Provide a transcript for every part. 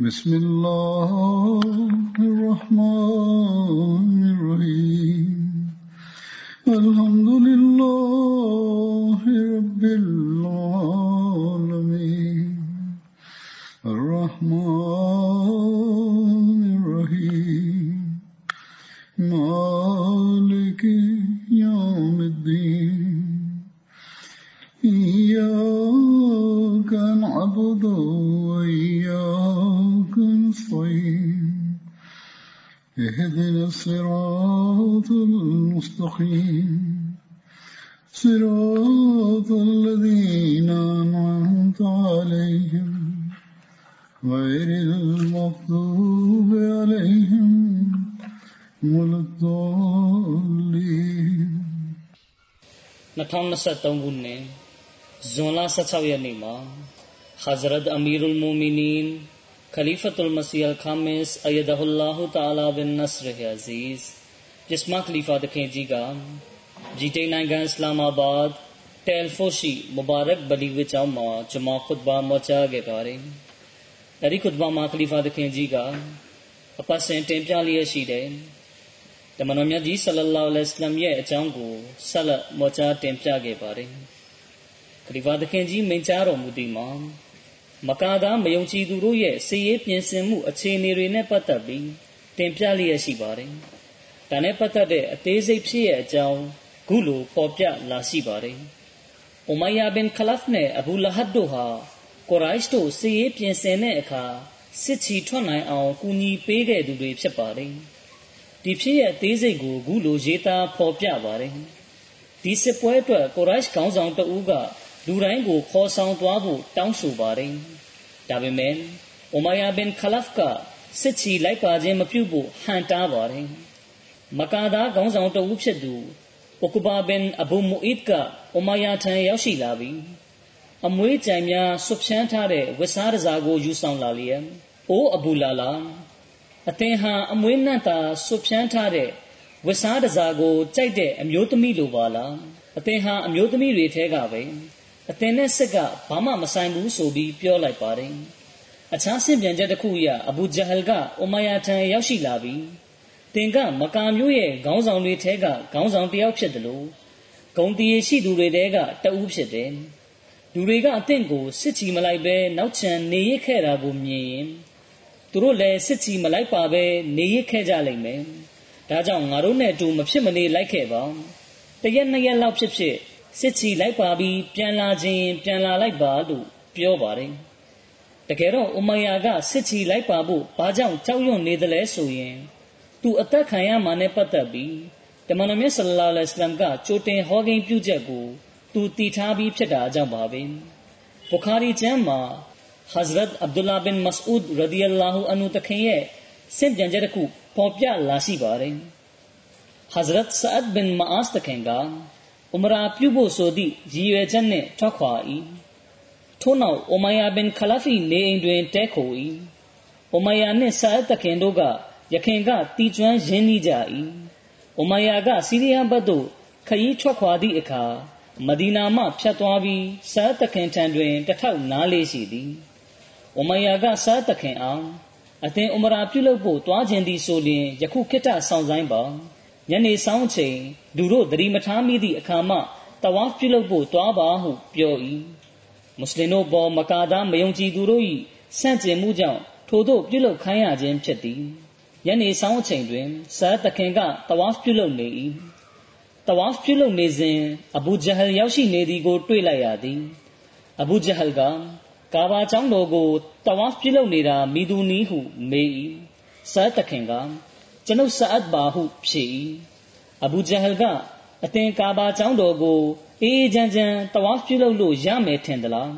بسم الله الرحمن 2023ခုနှစ်ဇွန်လ16ရက်နေ့မှာ Hazrat Amirul Mu'minin Khalifatul Masih Al-Khamis Ayyadahullah Ta'ala bin Nasr Aziz ပြစ်မခလီဖာတခင်ကြီးကဂျီတိန်နိုင်ငံအစ္စလာမာဘတ်တယ်ဖိုရှိ မူဘာရက်ဘလီဝစ်ကျောင်းမှာဂျမာခွတ်ဘာမချခဲ့ပါတယ်။အဲဒီခွတ်ဘာမှာခလီဖာတခင်ကြီးကအပတ်စဉ်တင်ပြလျက်ရှိတယ်။တမန်တော်မြတ်ကြီးဆလလောလ္လဟ်အလัยဟိဝါစလမ်ရဲ့အကြောင်းကိုဆက်လက်မောချတင်ပြခဲ့ပါတယ်။ခလီဖာတခင်ကြီးမိန့်ကြားတော်မူသည်မှာမကာသားမယုံကြည်သူတို့ရဲ့စီရေးပြင်ဆင်မှုအခြေအနေတွေနဲ့ပတ်သက်ပြီးတင်ပြလျက်ရှိပါတယ်။ဒါနဲ့ပတ်သက်တဲ့အသေးစိတ်ဖြစ်ရဲ့အကြောင်းခုလိုပေါ်ပြလာရှိပါတယ်။အိုမိုင်ယာဘင်ခလဖ်နဲ့အဘူလဟတ်တို့ဟာကိုရိုက်တို့စီရေးပြင်ဆင်တဲ့အခါစစ်ချီထွက်နိုင်အောင်ကူညီပေးခဲ့သူတွေဖြစ်ပါတယ်။ ဒီဖြစ်ရဲ့အသေးစိတ်ကိုခုလိုရေးသားဖော်ပြပါတယ်။ဒီစစ်ပွဲအတွက်ကိုရိုက်ခေါင်းဆောင်တဦးကလူတိုင်းကိုခေါ်ဆောင်သွားဖို့တောင်းဆိုပါတယ်။ဒါပေမဲ့အိုမိုင်ယာဘင်ခလဖ်ကစစ်ချီလိုက်ပါခြင်းမပြုဖို့ဟန်တားပါတယ်။မကာသားခေါင်းဆောင်တဦးဖြစ်သူအိုကူဘာဘင်အဘူမူအစ်ကအိုမိုင်ယာထံရောက်ရှိလာပြီးအမွေးကြိုင်များဆွဖြန်းထားတဲ့ဝတ်စားတစားကိုယူဆောင်လာလျက်အိုအဘူလာလာ အသင်ဟာအမွေးနှံ့တာဆွဖြန်းထားတဲ့ဝတ်စားတစားကိုကြိုက်တဲ့အမျိုးသမီးလိုပါလားအသင်ဟာအမျိုးသမီးတွေထဲကပဲအသင်နဲ့စစ်ကဘာမှမဆိုင်ဘူးဆိုပြီးပြောလိုက်ပါတယ်အခြားဆင့်ပြန်ချက်တစ်ခုအရအဘူဂျဟလ်ကအိုမိုင်ယာထံရောက်ရှိလာပြီးတင်ကမကာမျိုးရဲ့ခေါင်းဆောင်တွေထဲကခေါင်းဆောင်တစ်ယောက်ဖြစ်တယ်လို့ဂုံတီရှိသူတွေထဲကတဦးဖြစ်တယ်လူတွေကအသင့်ကိုစစ်ချီမလိုက်ပဲနောက်ချန်နေရခဲ့တာကိုမြင်ရင် သူတို့လည်းစစ်ချီမလိုက်ပါပဲနေရခဲ့ကြလိမ့်မယ်ဒါကြောင့်ငါတို့နဲ့အတူမဖြစ်မနေလိုက်ခဲ့ပါတရက်နှစ်ရက်လောက်ဖြစ်ဖြစ်စစ်ချီလိုက်ပါပြီးပြန်လာခြင်းပြန်လာလိုက်ပါလို့ပြောပါတယ်တကယ်တော့အိုမိုင်ယာကစစ်ချီလိုက်ပါဖို့ဘာကြောင့်ကြောက်ရွံ့နေသလဲဆိုရင်သူအသက်ခံရမှာနဲ့ပတ်သက်ပြီးတမန်တော်မြတ်ဆလ္လာလဟ်အလัยဟိဝါစလမ်ကကြိုတင်ဟောကိန်းပြုချက်ကိုသူတည်ထားပြီးဖြစ်တာအကြောင်းပါပဲဘုခါရီကျမ်းမှာ Hazrat Abdullah bin Mas'ud radiyallahu anhu တခင်ရဲ့စင့်ပြန်ချက်တစ်ခုပေါ်ပြလာရှိပါတယ် Hazrat Sa'ad bin Ma'az တခင်ကဥမရာပြုဖို့ဆိုသည့်ရည်ရွယ်ချက်နဲ့ထွက်ခွာ၏ထို့နောက်အိုမိုင်ယာဘင်ခလဖီနေအိမ်တွင်တဲခို၏အိုမိုင်ယာနှင့်ဆာအတ်တခင်တို့ကယခင်ကတီကျွမ်းရင်းနှီးကြ၏အိုမိုင်ယာကစီးရီးယားဘက်သို့ခရီးထွက်ခွာသည့်အခါမဒီနာမှဖြတ်သွားပြီးဆာတခင်ထံတွင်တထောက်နားလေးရှိသည်။ အိုမယာကဆာတခင်အောင်အသင်ဥမရာပြုလုပ်ဖို့တွားခြင်းသည်ဆိုလျှင်ယခုခေတ္တဆောင်ဆိုင်ပါညနေဆောင်ချိန်လူတို့သတိမထားမိသည့်အခါမှတဝါပြုလုပ်ဖို့တွားပါဟုပြော၏မွတ်စလင်တို့ပေါ်မကာသားမယုံကြည်သူတို့၏ဆန့်ကျင်မှုကြောင့်ထိုသို့ပြုလုပ်ခိုင်းရခြင်းဖြစ်သည်ညနေဆောင်အချိန်တွင်ဆာတခင်ကတဝါပြုလုပ်နေ၏တဝါဖ်ပြုလုပ်နေစဉ်အဘူဂျဟလ်ရောက်ရှိနေသည်ကို တွေ့လိုက်ရသည်အဘူဂျဟလ်က ကာဘာကျောင်းတော်ကိုတဝါဖ်ပြုလုပ်နေတာမိသူနီးဟုမေး၏ဆာတခင်ကကျွန်ုပ်ဆာအတ်ပါဟုဖြေ၏အဘူဂျဟလ်ကအသင်ကာဘာကျောင်းတော်ကိုအေးအေးချမ်းချမ်းတဝါဖ်ပြုလုပ်လို့ရမယ်ထင်သလား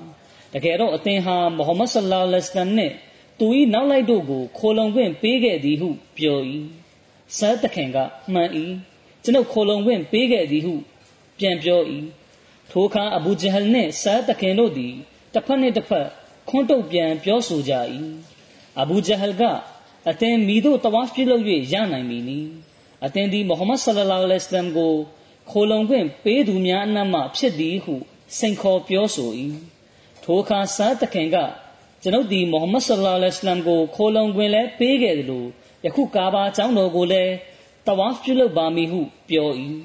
တကယ်တော့အသင်ဟာမုဟမ္မဒ်ဆလ္လာလဟ်အလัยဟိဝါစလမ်နဲ့သူ၏နောက်လိုက်တို့ကိုခိုလုံခွင့်ပေးခဲ့သည်ဟုပြော၏ဆာတခင်ကမှန်၏ကျွန်ုပ်ခိုလုံခွင့်ပေးခဲ့သည်ဟုပြန်ပြော၏ထိုအခါအဘူဂျဟလ်နှင့်ဆာတခင်တို့သည် တစ်ဖက်နှင့်တစ်ဖက်ခွန်းတုတ်ပြန်ပြောဆိုကြ၏အဘူဂျဟလ်ကအသင်မိတို့တဝါဖ်ပြုလုပ်၍ရနိုင်မည်နီအသင်သည်မုဟမ္မဒ်ဆလလောလဟ်အလိုင်းဝါဆလမ်ကိုခိုလုံခွင့်ပေးသူများအနက်မှဖြစ်သည်ဟုစိန်ခေါ်ပြောဆို၏ထိုအခါဆာတခင်ကကျွန်ုပ်ဒီမုဟမ္မဒ်ဆလ္လာလဟ်အလိုင်းကိုခိုလုံခွင့်လည်းပေးခဲ့တယ်လို့ယခုကာဘာကျောင်းတော်ကိုလည်းတဝါဖ်ပြုလုပ်ပါမည်ဟုပြော၏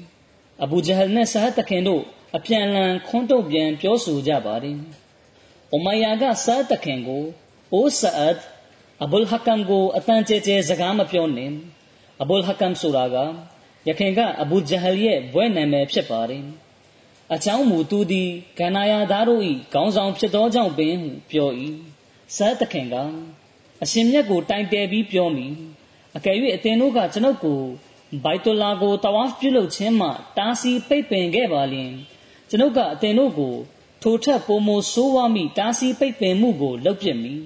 အဘူဂျဟလ်နဲ့ဆာတခင်တို့အပြန်အလှန်ခွန်းတုတ်ပြန်ပြောဆိုကြပါတယ်။ အိုမိုင်ယာကဆာတခင်ကိုအိုဆာအဒ်အဘူလ်ဟကမ်ကိုအတန်ကျဲကျဲစကားမပြောနဲ့။အဘူလ်ဟကမ်ဆိုတာကယခင်ကအဘူဂျဟလ်ရဲ့ဘွဲ့နာမည်ဖြစ်ပါတယ်။အကြောင်းမူသူသည်ကန္နာယာသားတို့၏ခေါင်းဆောင်ဖြစ်သောကြောင့်ပင်ဟုပြော၏ဇတ်တခင်ကအရှင်မြတ်ကိုတိုင်တယ်ပြီးပြောမိအကယ်၍အသင်တို့ကကျွန်ုပ်ကိုဘိုက်တူလာကိုတဝါဖ်ပြုလုပ်ခြင်းမှတားဆီးပိတ်ပင်ခဲ့ပါလျင်ကျွန်ုပ်ကအသင်တို့ကို ထိုထက်ပိုမိုဆိုးဝါးမိတားဆီးပိတ်ပင်မှုကိုလုပ်ပြမည်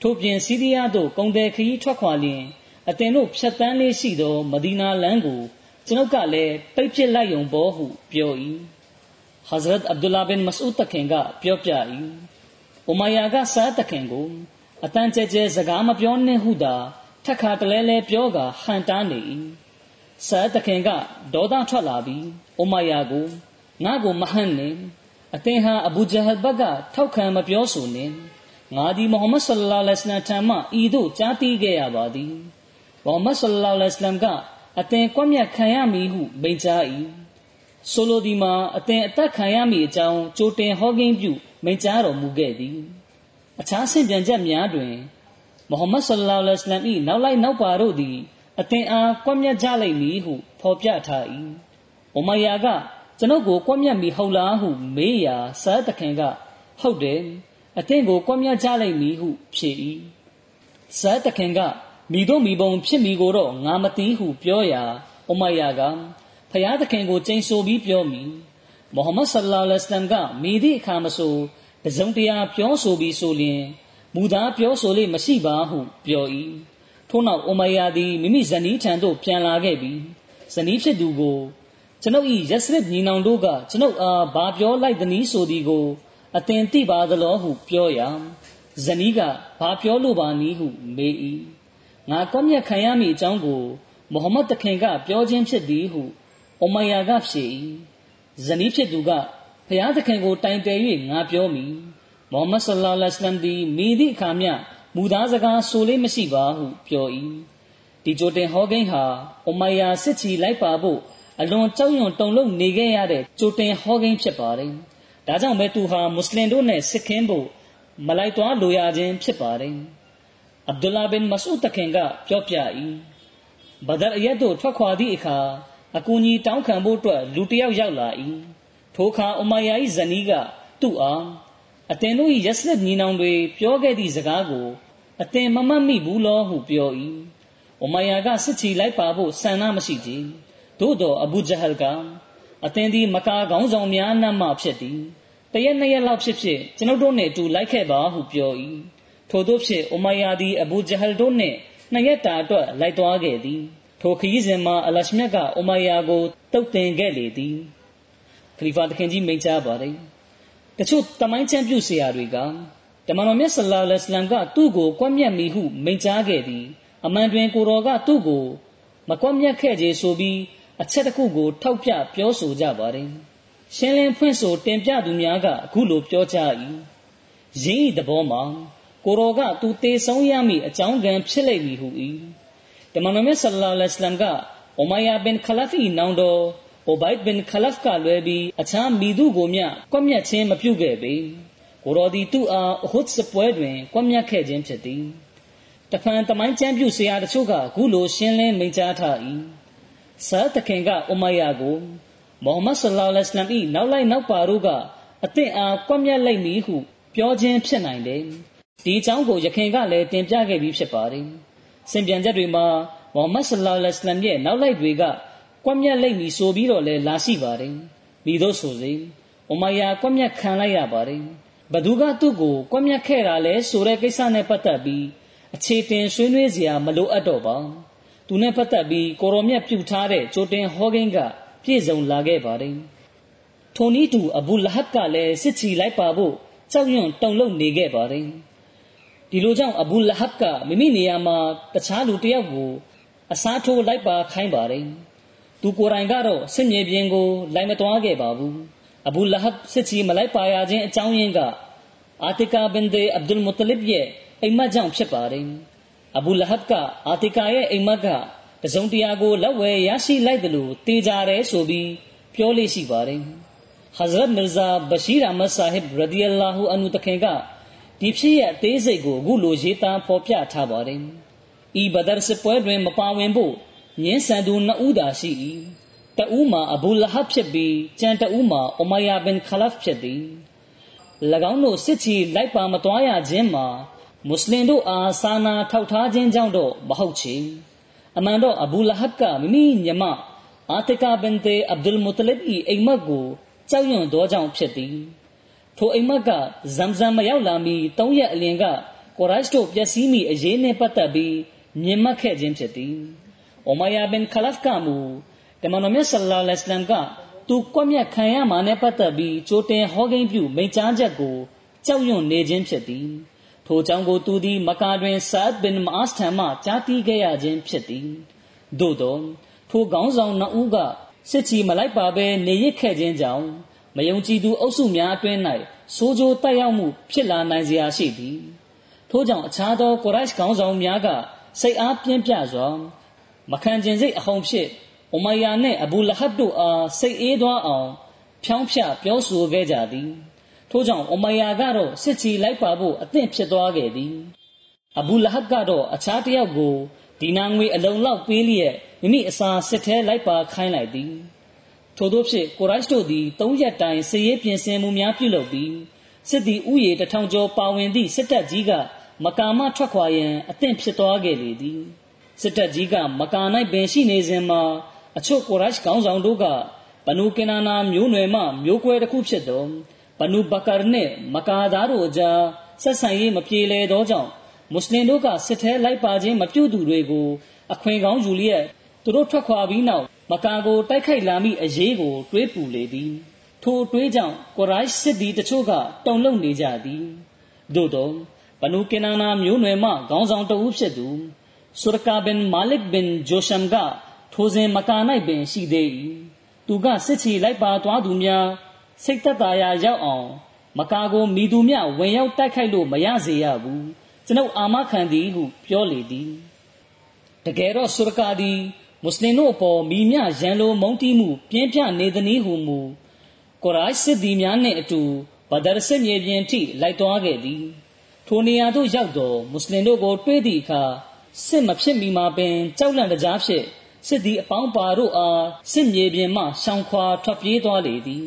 ထို့ပြင်စီးရီးယားသို့ကုန်တယ်ခရီးထွက်ခွာလျင်အသင်တို့ဖြတ်တန်းလေးရှိသောမဒီနာလမ်းကိုကျွန်ုပ်ကလည်းပိတ်ပစ်လိုက်ုံပေါ်ဟုပြော၏ဟဇရတ်အဗ်ဒူလာဘင်မဆူဒ်တခင်ကပြောပြ၏ဥမာယာကဆာတခင်ကိုအတန်ကျဲကျဲစကားမပြောနှင့်ဟုသာထက်ခါတလဲလဲပြောကဟန်တားနေ၏ဆာတခင်ကဒေါသထွက်လာပြီးဥမာယာကိုငါကိုမဟန့်နဲ့ အသင်ဟာအဘူဂျဟ်ဘကထောက်ခံမပြောဆိုနှင့်ငါဒီမုဟမ္မဒ်ဆလ္လာလဟ်အလိုင်းဝါဆလမ်ထံမှဤသို့ကြားသိခဲ့ရပါသည်မုဟမ္မဒ်ဆလ္လာလဟ်အလိုင်းဝါဆလမ်ကအသင်ကွက်မြတ်ခံရမည်ဟုမိန့်ကြား၏ဆိုလိုဒီမှာအသင်အသက်ခံရမည်အကြောင်းကြိုတင်ဟောကိန်းပြုမိန့်ကြားတော်မူခဲ့သည်အခြားဆင့်ပြန်ချက်များတွင်မုဟမ္မဒ်ဆလ္လာလဟ်အလိုင်းဝါဆလမ်၏နောက်လိုက်နောက်ပါတို့သည်အသင်အားကွက်မြတ်ကြလိမ့်မည်ဟုဖော်ပြထား၏။အိုမယာက ကျွန်ုပ်ကိုကွက်မြတ်မည်ဟုတ်လားဟုမေးရာဆာတခင်က ဟုတ်တယ်အသင်ကိုကွက်မြတ်ကြလိမ့်မည်ဟုဖြေ၏။ဆာတခင်ကမိတို့မိဘုံဖြစ်မိကိုတော့ငါမသိဟုပြောရာအိုမယာကဖျားသခင်ကိုကျိန်ဆိုပြီးပြောမိမုဟမ္မဒ်ဆလ္လာလဟ်အလိုင်းဝါဆလမ်ကမိသည့်အခါမဆိုတစုံတရာပြောဆိုပြီးဆိုလျင်မူသားပြောဆိုလေမရှိပါဟုပြော၏ထို့နောက်အိုမယာသည်မိမိဇနီးထံသို့ပြန်လာခဲ့ပြီးဇနီးဖြစ်သူကို ကျွန်ုပ်၏ရက်စရစ်ညီနောင်တို့ကကျွန်ုပ်အားဘာပြောလိုက်သနည်းဆိုသည်ကိုအသင်သိပါသလောဟုပြောရာဇနီးကဘာပြောလိုပါနည်းဟုမေး၏ငါကောမြတ်ခံရမည်အကြောင်းကိုမုဟမ္မဒ်တခင်ကပြောခြင်းဖြစ်သည်ဟုအိုမယာကဖြေ၏ဇနီးဖြစ်သူကဖျားသခင်ကိုတိုင်တယ်၍ငါပြောမိမုဟမ္မဒ်ဆလ္လာလဟ်အလัยဟိဝါစလမ်သည်မိသည့်အခါမျှမူသားစကားဆိုလေးမရှိပါဟုပြော၏ဒီကြိုတင်ဟောကိန်းဟာအိုမယာစစ်ချီလိုက်ပါဖို့ အလွန်ကြောက်ရွံ့တုန်လှုပ်နေခဲ့ရတဲ့ကြိုတင်ဟောကိန်းဖြစ်ပါတယ်ဒါကြောင့်ပဲသူဟာမွတ်စလင်တို့နဲ့စစ်ခင်းဖို့မလိုက်သွားလိုရခြင်းဖြစ်ပါတယ်အဗ်ဒူလာဘင်မဆူတခင်ကပြောပြ၏ဘဒရ်အရက်တို့ထွက်ခွာသည့်အခါအကူအညီတောင်းခံဖို့အတွက်လူတစ်ယောက်ရောက်လာ၏ထိုအခါအမယာ၏ဇနီးကသူ့အားအသင်တို့၏ရက်စက်ညီနောင်တွေပြောခဲ့သည့်စကားကိုအသင်မမှတ်မိဘူးလောဟုပြော၏အမယာကစစ်ချီလိုက်ပါဖို့ဆန္ဒမရှိကြ သို့တော့အဘူဂျဟလ်ကအသင်သည်မကာကောင်းဆောင်များနှံ့မှဖြစ်သည်တရက်နှစ်ရက်လောက်ဖြစ်ဖြစ်ကျွန်ုပ်တို့နှင့်အတူလိုက်ခဲ့ပါဟုပြော၏ထို့သောဖြင့်အမယာသည်အဘူဂျဟလ်တို့နှင့်နှစ်ရက်တာအတွက်လိုက်သွားခဲ့သည်ထိုခရီးစဉ်မှာအလရှမြတ်ကအူမိုင်ယာကိုတုတ်တင်ခဲ့လေသည်ခလီဖာတခင်ကြီးမိန့်ကြားပါတယ်တချို့တမိုင်းချမ်းပြုဆရာတွေကတမန်တော်မြတ်ဆလောလ္လဟ်အလัยဟိဝါစလမ်ကသူ့ကိုကွပ်မျက်မိဟုမိန့်ကြားခဲ့သည်အမှန်တွင်ကိုတော်ကသူ့ကိုမကွပ်မျက်ခဲ့ခြင်းဆိုပြီး အချက်တစ်ခုကို ထောက်ပြပြောဆိုကြပါတယ်ရှင်းလင်းဖွင့်ဆိုတင်ပြသူများကအခုလိုပြောကြ၏ရင်းဤသဘောမှာကိုတော်ကသူတေဆုံးရမည့်အကြောင်းကံဖြစ်လိမ့်မည်ဟု၏တမန်တော်မြတ်ဆလ္လာလဟ်အလัยဟိဝါစလမ်ကအိုမိုင်ယာဘင်ခလဖီနောင်တော်အိုဘိုက်ဘင်ခလဖ်ကလွဲပြီးအခြားမိသူကိုမျှကွပ်မျက်ခြင်းမပြုခဲ့ပေကိုတော်ဒီသူ့အားအဟုတ်စပွဲတွင်ကွပ်မျက်ခဲ့ခြင်းဖြစ်သည်တဖန်တမိုင်းချမ်းပြုဆရာတချို့ကအခုလိုရှင်းလင်းမိန့်ကြားထား၏ ဆာတခင်ကအိုမိုင်ယာကိုမုဟမ္မဒ်ဆလ္လာလဟ်အလัยဟိဝါစလမ်၏နောက်လိုက်နောက်ပါတို့ကအသင့်အားကွပ်မျက်လိုက်မည်ဟုပြောခြင်းဖြစ်နိုင်တယ်ဒီအကြောင်းကိုယခင်ကလည်းတင်ပြခဲ့ပြီးဖြစ်ပါတယ်စင်ပြန်ချက်တွေမှာမုဟမ္မဒ်ဆလ္လာလဟ်အလัยဟိဝါစလမ်ရဲ့နောက်လိုက်တွေကကွက်မြက်လိုက်ပြီဆိုပြီးတော့လည်းလာရှိပါတယ်မိတို့ဆိုစေအမယာကွက်မြက်ခံလိုက်ရပါတယ်ဘသူကသူ့ကိုကွက်မြက်ခဲ့တာလဲဆိုတဲ့ကိစ္စနဲ့ပတ်သက်ပြီးအခြေတင်ဆွေးနွေးစရာမလိုအပ်တော့ပါ သူနဲ့ပတ်သက်ပြီးကိုရောမြတ်ပြုထားတဲ့ကြိုတင်ဟောကိန်းကပြည့်စုံလာခဲ့ပါတယ်ထိုနည်းတူအဘူလဟတ်ကလည်းစစ်ချီလိုက်ပါဖို့ကြောက်ရွံ့တုန်လှုပ်နေခဲ့ပါတယ်ဒီလိုကြောင့်အဘူလဟတ်ကမိမိနေရာမှာတခြားလူတစ်ယောက်ကိုအစားထိုးလိုက်ပါခိုင်းပါတယ်သူကိုယ်တိုင်ကတော့စစ်မြေပြင်ကိုလိုက်မသွားခဲ့ပါဘူးအဘူလဟတ်စစ်ချီမလိုက်ပါရခြင်းအကြောင်းရင်းကအာတီကာဘင်ဒေအဗ်ဒุลမုတလစ်ရဲ့အိမ်မက်ကြောင့်ဖြစ်ပါတယ် အဘူလဟတ်ကအာတီကာရဲ့အိမ်မက်ကတစုံတရာကိုလက်ဝဲရရှိလိုက်တယ်လို့တေးကြတယ်ဆိုပြီးပြောလို့ရှိပါတယ်ဟဇရတ်မီရဇာဘရှိရအမတ်ဆာဟစ်ရဒီအလာဟူအန်ဟူတခင်ကဒီဖြစ်ရဲ့အသေးစိတ်ကိုအခုလိုရေးသားဖော်ပြထားပါတယ်ဤဘဒရ်စပွဲတွင်မပါဝင်ဖို့ညင်းဆန်သူနှစ်ဦးသာရှိ၏တဦးမှာအဘူလဟတ်ဖြစ်ပြီးကျန်တဦးမှာအမယာဘင်ခလဖ်ဖြစ်သည်၎င်းတို့စစ်ချီလိုက်ပါမသွားရခြင်းမှာ မွတ်စလင်တို့အားစာနာထောက်ထားခြင်းကြောင့်တော့မဟုတ်ချေအမှန်တော့အဘူလဟတ်ကမိမိညီမအာတကာဘင်တေအဗ်ဒุลမုတလစ်၏အိမ်မက်ကိုကြောက်ရွံ့သောကြောင့်ဖြစ်သည်ထိုအိမ်မက်ကဇမ်ဇမ်မရောက်လာမီ၃ရက်အလင်ကကိုရိုက်စ်တို့ပျက်စီးမိအရေးနှင့်ပတ်သက်ပြီးမြင်မှတ်ခဲ့ခြင်းဖြစ်သည်။အိုမာယာဘင်ခလဖ်ကမူတမန်တော်မြတ်ဆလ္လာလဟ်အလัยဟ်ကသူကွက်မြတ်ခံရမှာနဲ့ပတ်သက်ပြီးကြိုတင်ဟောကိန်းပြုမိန့်ကြားချက်ကိုကြောက်ရွံ့နေခြင်းဖြစ်သည်။ ထိုကြောင့်ကိုသူသည် မကာတွင် ဆာဒ်ဘင်မာစ်ထံမှ ကြားသိခဲ့ရခြင်းဖြစ်သည်။သို့သောထိုခေါင်းဆောင်နှစ်ဦးကစစ်ချီမလိုက်ပါဘဲနေရစ်ခဲ့ခြင်းကြောင့်မယုံကြည်သူအုပ်စုများအတွင်း၌စိုးကြိုးတက်ရောက်မှုဖြစ်လာနိုင်စရာရှိသည်ထို့ကြောင့်အခြားသောကိုရိုက်ခေါင်းဆောင်များကစိတ်အားပြင်းပြစွာမခံကျင်စိတ်အဟုန်ဖြစ်အမယာနှင့်အဘူလဟတ်တို့အားစိတ်အေးသွားအောင် ဖြောင်းဖြပြောဆိုခဲ့ကြသည် ထို့ကြောင့်အမယာကတော့စစ်ချီလိုက်ပါဖို့အသင့်ဖြစ်သွားခဲ့သည်အဘူလဟတ်ကတော့အခြားတစ်ယောက်ကိုဒီနာငွေအလုံးလောက်ပေးလျက်မိမိအစာစစ်ထဲလိုက်ပါခိုင်းလိုက်သည်ထို့သောဖြင့်ကိုရိုက်တို့သည်၃ရက်တိုင်စစ်ရေးပြင်ဆင်မှုများပြုလုပ်ပြီးစစ်သည်ဥယေတထောင်ကျော်ပါဝင်သည့်စစ်တပ်ကြီးကမကာမထွက်ခွာရန်အသင့်ဖြစ်သွားခဲ့လေသည်စစ်တပ်ကြီးကမကာ၌ပင်ရှိနေစဉ်မှာအချို့ကိုရိုက်ခေါင်းဆောင်တို့ကဘနူကင်နာနာမျိုးနွယ်မှမျိုးကွဲတစ်ခုဖြစ်သော ဘနူဘကာနှင့်မကာသားတို့အကြားဆက်ဆံရေးမပြေလည်သောကြောင့်မွတ်စလင်တို့ကစစ်ထဲလိုက်ပါခြင်းမပြုသူတွေကိုအခွင့်ကောင်းယူလျက်သူတို့ထွက်ခွာပြီးနောက်မကာကိုတိုက်ခိုက်လာမိအရေးကိုတွေးပူလေသည်ထိုတွေးကြောင့်ကိုရိုက်စစ်သည်တချို့ကတုန်လှုပ်နေကြသည်သို့သောဘနူကင်နာနာမျိုးနွယ်မှခေါင်းဆောင်တဦးဖြစ်သူဆူရကာဘင်မာလစ်ဘင်ဂျိုရှမ်ကထိုစဉ်မကာ၌ပင်ရှိသေး၏သူကစစ်ချီလိုက်ပါသွားသူများ စိတ်သက်သာရာရောက်အောင် မကာကိုမိသူမြဝင်ရောက်တိုက်ခိုက်လို့မရစေရဘူးကျွန်ုပ်အာမခံသည်ဟုပြောလေသည်တကယ်တော့ဆူရကာသည်မွတ်စလင်တို့အပေါ်မိမြရန်လိုမုန်းတီးမှုပြင်းပြနေသည်ဟုမူကိုရိုက်စစ်သည်များနှင့်အတူဘဒရ်စစ်မြေပြင်ထိလိုက်သွားခဲ့သည်ထိုနေရာသို့ရောက်သောမွတ်စလင်တို့ကိုတွေးသည့်အခါစစ်မဖြစ်မီမှာပင်ကြောက်လန့်တကြားဖြင့်စစ်သည်အပေါင်းပါတို့အားစစ်မြေပြင်မှရှောင်ခွာထွက်ပြေးသွားလေသည်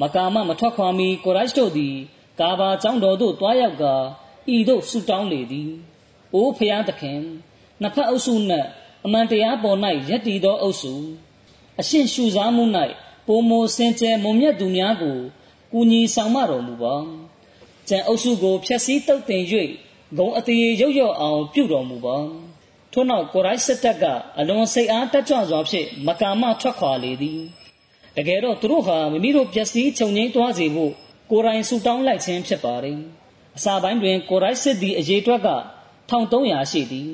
မကာမမထွက်ခွာမီကိုရိုက်တို့သည် ကာဘာကျောင်းတော်သို့တွားရောက်ကာဤသို့ဆုတောင်းလေသည်အိုးဖျားသခင်နှစ်ဖက်အုပ်စုနှင့်အမှန်တရားပေါ်၌ယက်တည်သောအုပ်စုအရှင်ရှုစားမှု၌ပုံမိုစင်ကြယ်မုံမြတ်သူများကိုကူညီဆောင်မတော်မူပါကျန်အုပ်စုကိုဖျက်ဆီးတုတ်တင်၍ဂုံအတရေရုပ်ရော့အောင်ပြုတော်မူပါထို့နောက်ကိုရိုက်စစ်တပ်ကအလွန်စိတ်အားတက်ကြွစွာဖြင့်မကာမထွက်ခွာလေသည် တကယ်တော့သူတို့ဟာမိမိတို့ပျက်စီးချုပ်ငိမ့်သွားစေဖို့ကိုယ်တိုင်ဆူတောင်းလိုက်ခြင်းဖြစ်ပါတယ်အစာပိုင်းတွင်ကိုရိုက်စစ်သည်အရေးတွက်က1300ရှိသည်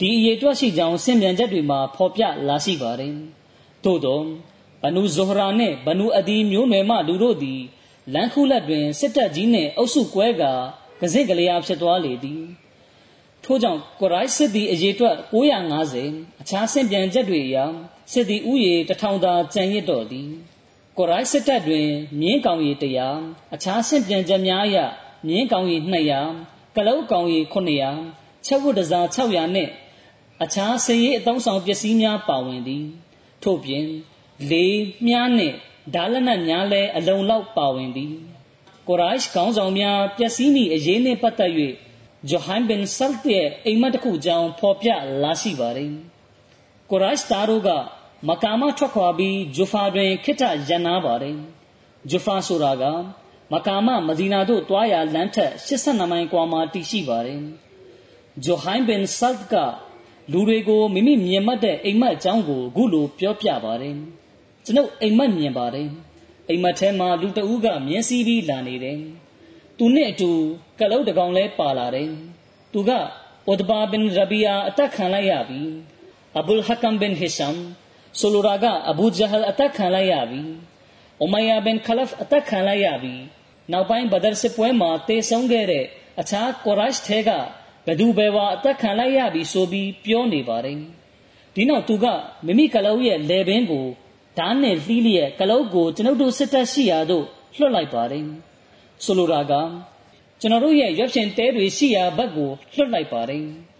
ဒီအရေးတွက်ရှိကြောင်းဆင်ပြန်ချက်တွေမှာဖော်ပြလာရှိပါတယ်သို့သောဘနူဇိုဟရာနှင့်ဘနူအဒီမျိုးနွယ်မှလူတို့သည်လန်ခုလက်တွင်စစ်တပ်ကြီးနှင့်အုပ်စုကွဲကာကစိကလျာဖြစ်သွားလေသည် ထို့ကြောင့်ကိုရိုက်စစ်သည်အရေးတွက်950အခြားဆင်ပြန်ချက်တွေအရစစ်သည်ဥယေတထောင်သာကြံရစ်တော်သည်ကိုရိုက်စစ်တပ်တွင် မြင်းကောင်ရီ100အခြားဆင်ပြန်ချက်များအရမြင်းကောင်ရီ200ကလုတ်ကောင်ရီ900ချက်ဝတ်တစား600နှင့်အခြားစည်ရေးအသုံးဆောင်ပစ္စည်းများပါဝင်သည်ထို့ပြင်လေးမြားနှင့်ဓာလနတ်များလည်းအလုံးလောက်ပါဝင်သည်ကိုရိုက်ခေါင်းဆောင်များပျက်စီးမိအရေးနှင့်ပတ်သက်၍ ဂျိုဟန်ဘင်ဆလ်ရဲ့အိမ်မက်တစ်ခုကြောင်းဖော်ပြလာရှိပါတယ်ကိုရိုက်တာတို့ကမကာမထွက်ခွာပြီးဂျူဖာတွင်ခိတ္တရန်နာပါတယ်ဂျူဖာဆိုတာကမကာမမဒီနာသို့တွားရာလမ်းထက်82မိုင်ကွာမှာတည်ရှိပါတယ်ဂျိုဟိုင်းဘင်ဆတ်ကလူတွေကိုမိမိမြင်မှတ်တဲ့အိမ်မက်အကြောင်းကိုအခုလိုပြောပြပါတယ်ကျွန်ုပ်အိမ်မက်မြင်ပါတယ်အိမ်မက်ထဲမှာလူတဦးကမြင်းစည်းပြီးလာနေတယ် သူနဲ့အတူကလုတ်တကောင်လဲပါလာတယ်သူကဥဒဘာဘင်ရဘီယာအသက်ခံလိုက်ရပြီအဘူလ်ဟကမ်ဘင်ဟီရှမ်ဆိုလိုတာကအဘူဂျဟလ်အသက်ခံလိုက်ရပြီ။အိုမိုင်ယာဘင်ခလဖ်အသက်ခံလိုက်ရပြီ။နောက်ပိုင်းဘဒရ်စစ်ပွဲမှာတေဆုံးခဲ့တဲ့အခြားကိုရရှ်ထဲကဘဒူဘဲဝါအသက်ခံလိုက်ရပြီဆိုပြီးပြောနေပါတယ်။ဒီနောက်သူကမိမိကလုံးရဲ့လေပင်ကိုဓာတ်နဲ့လှီးလျက်ကလုံးကိုကျွန်ုပ်တို့စစ်တပ်ရှိရာသို့လွှတ်လိုက်ပါတယ်။ ဆိုလိုတာကကျွန်တော်တို့ရဲ့ရွက်ဖြင့်တဲတွေရှိရာဘက်ကိုလွှတ်လိုက်ပါတယ်။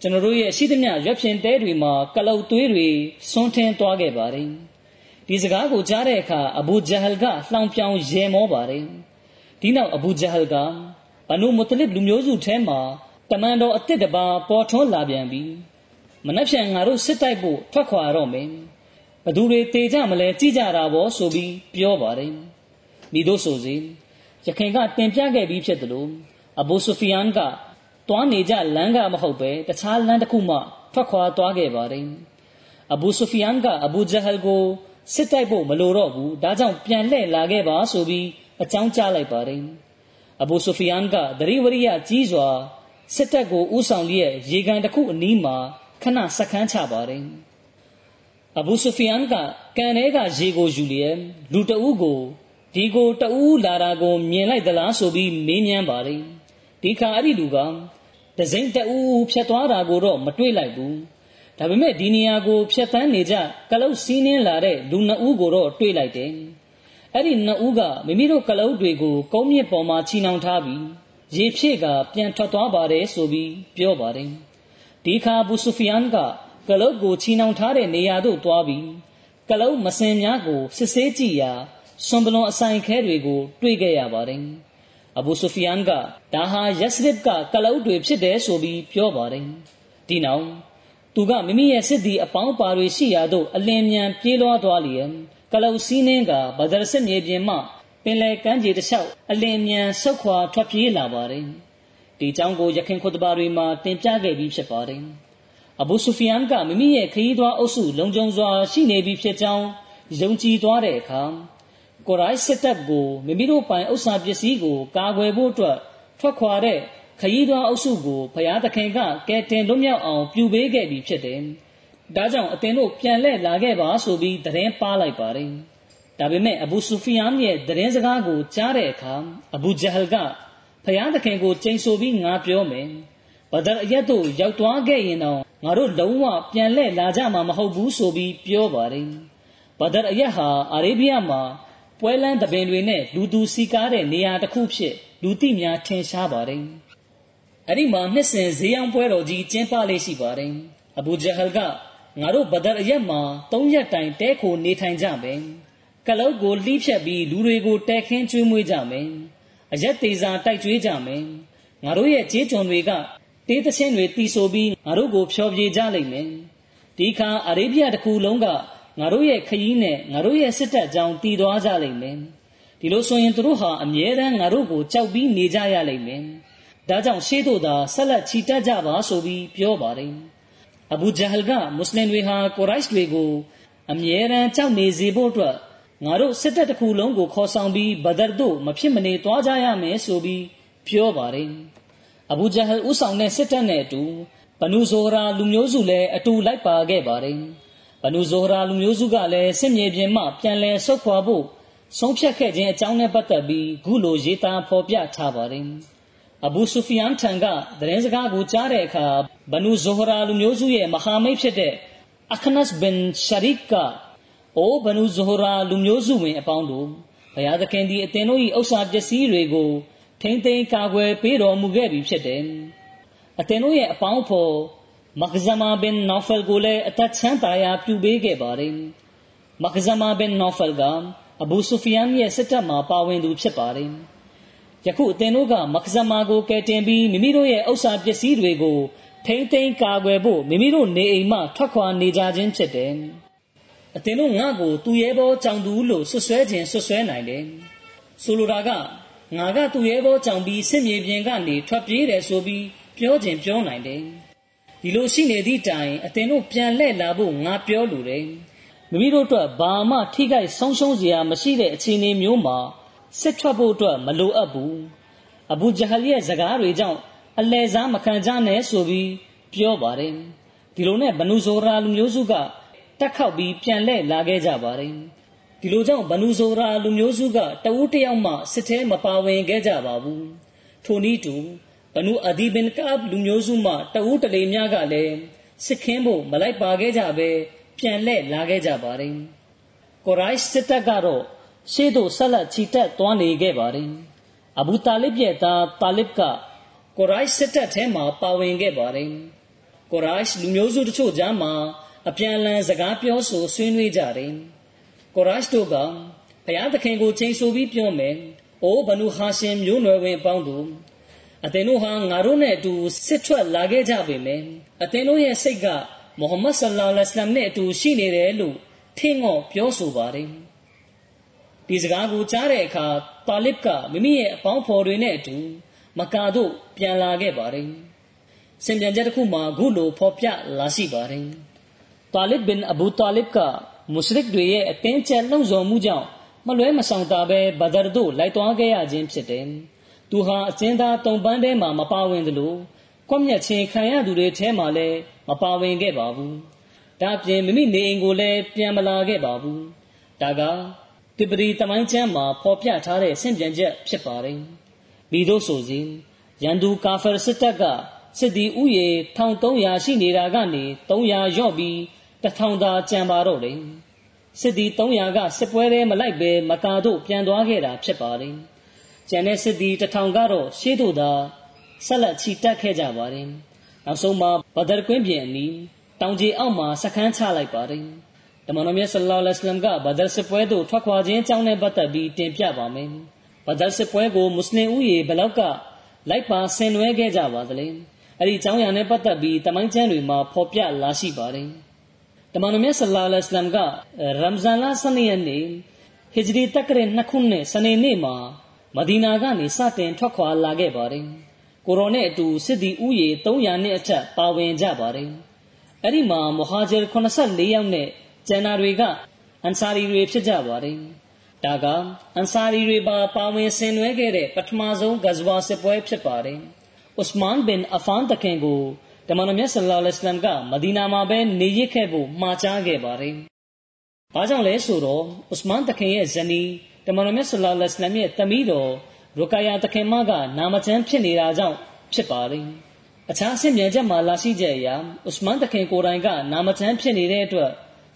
ကျွန်တော်တို့ရဲ့ရှိသမျှရွက်ဖြင်တဲတွေမှာကလုတ်သွေးတွေဆွန်းထင်းသွားခဲ့ပါတယ်ဒီစကားကိုကြားတဲ့အခါအဘူဂျဟလ်ကလှောင်ပြောင်ရေမောပါတယ်ဒီနောက်အဘူဂျဟလ်ကဘနုမုတလစ်လူမျိုးစုထဲမှာတမန်တော်အစ်စ်တပါပေါ်ထွန်းလာပြန်ပြီမနှက်ဖြန်ငါတို့စစ်တိုက်ဖို့ထွက်ခွာတော့မယ်ဘသူတွေတေကြမလဲကြည့်ကြတာပေါ့ဆိုပြီးပြောပါတယ်မိတို့ဆိုစီ ရခင်ကတင်ပြခဲ့ပြီးဖြစ်တယ်လို့အဘူဆူဖီယန်ကသွားနေကြလမ်းကမဟုတ်ပဲတခြားလမ်းတစ်ခုမှထွက်ခွာသွားခဲ့ပါတယ်အဘူဆူဖီယန်ကအဘူဂျဟလ်ကိုစစ်တိုက်ဖို့မလိုတော့ဘူးဒါကြောင့်ပြန်လှည့်လာခဲ့ပါဆိုပြီးအကြောင်းကြားလိုက်ပါတယ်အဘူဆူဖီယန်ကဒရီဝရိယကြီးစွာစစ်တပ်ကိုဥဆောင်လျက်ရေကန်တစ်ခုအနီးမှာခဏစခန်းချပါတယ်အဘူဆူဖီယန်ကကန်ထဲကရေကိုယူလျက်လူတအုပ်ကို ဒီကိုတအုပ်လာတာကို မြင်လိုက်သလားဆိုပြီးမေးမြန်းပါတယ်ဒီခါအဲ့ဒီလူကဒဇိန်တူဖြတ်သွားတာကိုတော့မတွေ့လိုက်ဘူးဒါပေမဲ့ဒီနေရာကိုဖြတ်တန်းနေကြကလုတ်စီးနှင်းလာတဲ့လူနှစ်ဦးကိုတော့တွေ့လိုက်တယ်အဲ့ဒီနှစ်ဦးကမိမိတို့ကလုတ်တွေကိုကုန်းမြင့်ပေါ်မှာချီနှောင်ထားပြီးရေဖြည့်ကပြန်ထွက်သွားပါတယ်ဆိုပြီးပြောပါတယ်ဒီခါဘူဆူဖီယန်ကကလုတ်ကိုချီနှောင်ထားတဲ့နေရာသို့သွားပြီးကလုတ်မစင်များကိုစစ်ဆေးကြည့်ရာ ဆွန်ပလွန်အဆိုင်ခဲတွေကို တွေ့ခဲ့ရပါတယ်အဘူဆူဖီယန်ကဒါဟာယက်စရစ်ကကလုတ်တွေဖြစ်တယ်ဆိုပြီးပြောပါတယ်ဒီနောက်သူကမိမိရဲ့စစ်သည်အပေါင်းပါတွေရှိရာသို့အလင်းမြန်ပြေးလွှားသွားလျက်ကလုတ်စီးနှင်းကဘဒရစစ်မြေပြင်မှပင်လယ်ကမ်းခြေတစ်လျှောက်အလင်းမြန်ဆုတ်ခွာထွက်ပြေးလာပါတယ်ဒီကြောင်းကိုယခင်ခွတ်ဘာတွေမှာတင်ပြခဲ့ပြီးဖြစ်ပါတယ်အဘူဆူဖီယန်ကမိမိရဲ့ခရီးသွားအုပ်စုလုံခြုံစွာရှိနေပြီဖြစ်ကြောင်းယုံကြည်သွားတဲ့အခါ ကိုရိုင်းစစ်တပ်ကိုမိမိတို့ပိုင်ဥစ္စာပစ္စည်းကိုကာကွယ်ဖို့အတွက်ထွက်ခွာတဲ့ခရီးသွားအုပ်စုကိုဘုရားသခင်ကကယ်တင်လွတ်မြောက်အောင်ပြုပေးခဲ့ပြီးဖြစ်တယ်။ဒါကြောင့်အသင်တို့ပြန်လှည့်လာခဲ့ပါဆိုပြီးသတင်းပါလိုက်ပါတယ်။ဒါပေမဲ့အဘူဆူဖီယန်ရဲ့သတင်းစကားကိုကြားတဲ့အခါအဘူဂျဟလ်ကဘုရားသခင်ကိုကျိန်ဆိုပြီးငါပြောမယ်။ဘဒရအရက်တို့ရောက်သွားခဲ့ရင်တော့ငါတို့လုံးဝပြန်လှည့်လာကြမှာမဟုတ်ဘူးဆိုပြီးပြောပါတယ်။ဘဒရအရက်ဟာအာရေဗျမှာ ပွဲလန်းတပင်တွေနဲ့လူသူစီကားတဲ့နေရာတစ်ခုဖြစ်လူသိများထင်ရှားပါတယ်။အဲ့ဒီမှာနှစ်စဉ်ဈေးရောင်းပွဲတော်ကြီးကျင်းပလေးရှိပါတယ်။အဘူဂျဟလ်ကငါတို့ဘဒရအရက်မှာ၃ရက်တိုင်တဲခိုနေထိုင်ကြမယ်။ကလုတ်ကိုလှီးဖြတ်ပြီးလူတွေကိုတဲခင်းကျွေးမွေးကြမယ်။အရက်သေးစာတိုက်ကျွေးကြမယ်။ငါတို့ရဲ့ခြေကြုံတွေကတေးသချင်းတွေတီးဆိုပြီးငါတို့ကိုဖျော်ဖြေကြလိမ့်မယ်။ဒီခါအာရေဗျတစ်ခုလုံးက ငါတို့ရဲ့ခရီးနဲ့ငါတို့ရဲ့စစ်တပ်ကြောင့်တည်သွားကြလိမ့်မယ်ဒီလိုဆိုရင်သူတို့ဟာအမြဲတမ်းငါတို့ကိုကြောက်ပြီးနေကြရလိမ့်မယ်ဒါကြောင့်ရှေးတို့သာဆက်လက်ချီတက်ကြပါဆိုပြီးပြောပါတယ်အဘူဂျဟလ်ကမွတ်စလင်တွေဟာကိုရိုက်တွေကိုအမြဲတမ်းကြောက်နေစေဖို့အတွက်ငါတို့စစ်တပ်တစ်ခုလုံးကိုခေါ်ဆောင်ပြီးဘဒရ်တို့မဖြစ်မနေသွားကြရမယ်ဆိုပြီးပြောပါတယ်အဘူဂျဟလ်ဥဆောင်တဲ့စစ်တပ်နဲ့အတူဘနူဇိုရာလူမျိုးစုလည်းအတူလိုက်ပါခဲ့ပါတယ် ဘနူဇိုရာလူမျိုးစုကလည်းစစ်မြေပြင်မှပြန်လည်ဆုတ်ခွာဖို့ဆုံးဖြတ်ခဲ့ခြင်းအကြောင်းနဲ့ပတ်သက်ပြီးခုလိုရေးသားဖော်ပြထားပါတယ်။အဘူဆူဖီယန်ထံကသတင်းစကားကိုကြားတဲ့အခါဘနူဇိုရာလူမျိုးစုရဲ့မဟာမိတ်ဖြစ်တဲ့အခနတ်ဘင်ရှာရစ်ကအိုဘနူဇိုရာလူမျိုးစုဝင်အပေါင်းတို့ဘုရားသခင်သည်အသင်တို့၏ဥစ္စာပစ္စည်းတွေကိုထိမ့်သိမ်းကာကွယ်ပေးတော်မူခဲ့ပြီဖြစ်တယ်။အသင်တို့ရဲ့အပေါင်းဖော် မခဇမာဘင်နောဖယ်ကိုလည်းအသက်ချမ်းသာရာပြုပေးခဲ့ပါတယ်။မခဇမာဘင်နောဖယ်ကအဘူဆူဖီယန်ရဲ့စစ်တပ်မှာပါဝင်သူဖြစ်ပါတယ်။ယခုအသင်တို့ကမခဇမာကိုကယ်တင်ပြီးမိမိတို့ရဲ့ဥစ္စာပစ္စည်းတွေကိုထိမ့်သိမ်းကာကွယ်ဖို့မိမိတို့နေအိမ်မှထွက်ခွာနေကြခြင်းဖြစ်တယ်။အသင်တို့ငါ့ကိုသူရဲဘောကြောင်သူလို့ဆွဆွဲခြင်းဆွဆွဲနိုင်တယ်။ဆိုလိုတာကငါကသူရဲဘောကြောင်ပြီးစစ်မြေပြင်ကနေထွက်ပြေးတယ်ဆိုပြီးပြောခြင်းပြောနိုင်တယ် ဒီလိုရှိနေသည့်တိုင်အသင်တို့ပြန်လှည့်လာဖို့ငါပြောလိုတယ်မိမိတို့အတွက်ဘာမှထိခိုက်ဆုံးရှုံးစရာမရှိတဲ့အခြေအနေမျိုးမှာစစ်ထွက်ဖို့အတွက်မလိုအပ်ဘူးအဘူဂျဟလ်ရဲ့စကားတွေကြောင့်အလဲစားမခံကြနဲ့ဆိုပြီးပြောပါတယ်ဒီလိုနဲ့ဘနူဇိုရာလူမျိုးစုကတက်ခောက်ပြီးပြန်လှည့်လာခဲ့ကြပါတယ်ဒီလိုကြောင့်ဘနူဇိုရာလူမျိုးစုကတဦးတယောက်မှစစ်ထဲမပါဝင်ခဲ့ကြပါဘူးထိုနည်းတူ ဘနူအဒီဘင်ကာဘ်လူမျိုးစုမှတဦးတလေများကလည်းစစ်ခင်းဖို့မလိုက်ပါခဲ့ကြပဲပြန်လှည့်လာခဲ့ကြပါတယ်ကိုရိုက်စစ်တပ်ကတော့ရှေ့သို့ဆက်လက်ချီတက်သွားနေခဲ့ပါတယ်အဘူတာလစ်ရဲ့သားတာလစ်ကကိုရိုက်စစ်တပ်ထဲမှာပါဝင်ခဲ့ပါတယ်ကိုရိုက်လူမျိုးစုတချို့ကြားမှာအပြန်အလှန်စကားပြောဆိုဆွေးနွေးကြတယ်ကိုရိုက်တို့ကဘုရားသခင်ကိုချိန်ဆပြီးပြောမယ်။အိုဘနုဟာရှင်မျိုးနွယ်ဝင်ပေါင်းတို့ အသင်တို့ဟာငါတို့နဲ့အတူစစ်ထွက်လာခဲ့ကြပေမယ့်အသင်တို့ရဲ့စိတ်ကမုဟမ္မဒ်ဆလ္လာလဟ်အလัยဟိဝါစလမ်နဲ့အတူရှိနေတယ်လို့ထင်ငေါ့ပြောဆိုပါတယ်ဒီစကားကိုကြားတဲ့အခါတာလစ်ကမိမိရဲ့အပေါင်းဖော်တွေနဲ့အတူမကာတို့ပြန်လာခဲ့ပါတယ်စင်ပြန်ချက်တစ်ခုမှာခုလိုဖော်ပြလာရှိပါတယ်တာလစ်ဘင်အဘူတာလစ်ကမုရှရစ်တွေရဲ့အတင်းကျပ်လှုံ့ဆော်မှုကြောင့်မလွဲမဆောင်တာပဲဘဒရ်တို့လိုက်သွားခဲ့ရခြင်းဖြစ်တယ် သူဟာအကျဉ်းသားတုံပန်းထဲမှာ မပါဝင်သလိုကွက်မြက်ချင်းခံရသူတွေထဲမှာလည်းမပါဝင်ခဲ့ပါဘူး။ဒါပြင်မိမိနေအိမ်ကိုလည်းပြန်မလာခဲ့ပါဘူး။ဒါကတိပရီတမိုင်းချမ်းမှာဖော်ပြထားတဲ့ဆင့်ပြန်ချက်ဖြစ်ပါတယ်။မိတို့ဆိုစဉ်ရန်သူကာဖာစစ်တပ်ကစစ်သည်ဥယေ1300ရှိနေတာကနေ300ရော့ပြီး1000သာကျန်ပါတော့တယ်။စစ်သည်300ကစစ်ပွဲထဲမလိုက်ပဲမကာတို့ပြန်သွားခဲ့တာဖြစ်ပါတယ်။ ကျန်တဲ့စစ်သည်1000ကတော့ရှေးတို့သာဆက်လက်ချီတက်ခဲ့ကြပါတယ်။နောက်ဆုံးမှာဘဒရ်ကွင်းပြင်အနီးတောင်ကြီးအောက်မှာစခန်းချလိုက်ပါတယ်။တမန်တော်မြတ်ဆလ္လာလဟ်အလัยဟိဝါစလမ်ကဘဒရ်စစ်ပွဲသို့ထွက်ခွာခြင်းအကြောင်းနဲ့ပတ်သက်ပြီးတင်ပြပါမယ်။ဘဒရ်စစ်ပွဲကိုမွတ်စလင်ဥယေဘလောက်ကလိုက်ပါဆင်နွှဲခဲ့ကြပါသလဲ။အဲ့ဒီအကြောင်းအရာနဲ့ပတ်သက်ပြီးတမိုင်းကျမ်းတွေမှာဖော်ပြလာရှိပါတယ်။တမန်တော်မြတ်ဆလ္လာလဟ်အလัยဟိဝါစလမ်ကရမ်ဇန်လ12ရက်နေ့ဟစ်ဂျရီတက္ကရာ2ခုနှစ်စနေနေ့မှာ မဒီနာကနေစတင်ထွက်ခွာလာခဲ့ပါတယ်။ကိုရောနဲ့အတူစစ်သည်ဥယေ300နှစ်အထက်ပါဝင်ကြပါတယ်။အဲ့ဒီမှာမဟာဂျီ84ယောက်နဲ့ကျန်နာတွေကအန်ဆာရီတွေဖြစ်ကြပါတယ်။ဒါကအန်ဆာရီတွေပါပါဝင်ဆင်နွှဲခဲ့တဲ့ပထမဆုံးဂဇဝါစစ်ပွဲဖြစ်ပါတယ်။ဥစမန်ဘင်အဖန်တခင်ကိုတမန်တော်မြတ်ဆလ္လာလဟ်အလัยဟိဝါစလမ်ကမဒီနာမှာပဲနေရစ်ခဲ့ဖို့မှာကြားခဲ့ပါတယ်။ဘာကြောင့်လဲဆိုတော့ဥစမန်တခင်ရဲ့ဇနီး တမန်တော်မြတ်ဆလ္လာလဟ်အလัยဟိဝါစလမ်ရဲ့တမီးတော်ရူကာယာတခင်မကနာမကျန်းဖြစ်နေတာကြောင့်ဖြစ်ပါတယ်။အခြားအဆင့်မြန်ချက်မှာလာရှိချက်အရဥစမန်တခင်ကိုယ်တိုင်ကနာမကျန်းဖြစ်နေတဲ့အတွက်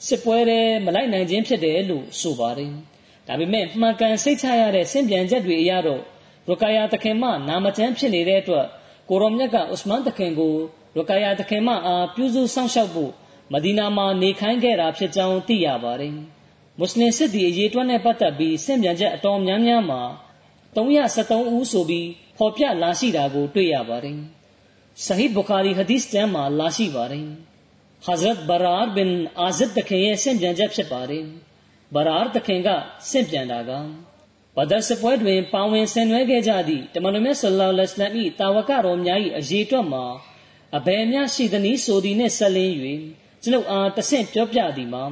စစ်ပွဲထဲမလိုက်နိုင်ခြင်းဖြစ်တယ်လို့ဆိုပါတယ်။ဒါပေမဲ့မှန်ကန်စိတ်ချရတဲ့ဆင့်ပြန်ချက်တွေအရတော့ရူကာယာတခင်မနာမကျန်းဖြစ်နေတဲ့အတွက်ကိုရောမြတ်ကဥစမန်တခင်ကိုရူကာယာတခင်မအားပြုစုစောင့်ရှောက်ဖို့မဒီနာမှာနေခိုင်းခဲ့တာဖြစ်ကြောင်းသိရပါတယ်။ မွတ်စလင်စစ်သည်အရေးတွက်နဲ့ပတ်သက်ပြီးဆင့်ပြန်ချက်အတော်များများမှာ373ဦးဆိုပြီးဖော်ပြလာရှိတာကို တွေ့ရပါတယ်။ဆဟီဘူခါရီဟဒီသ်ကျမ်းမှာလာရှိပါတယ်။ Hazrat Barar bin Azib တခင်ရဲ့ဆင့်ပြန်ချက်ဖြစ်ပါတယ်။ Barar တခင်ကဆင့်ပြန်တာကဘဒရ်စပွဲတွင်ပါဝင်ဆင်နွှဲခဲ့ကြသည့်တမန်တော်မြတ်ဆလ္လာလဟ်အလိုင်း၏တာဝကတော်များ၏အရေးအတွက်မှာအဘယ်များရှိသနည်းဆိုသည်နှင့်ဆက်လင်း၍ကျွန်ုပ်အားတဆင့်ပြောပြသည်မှာ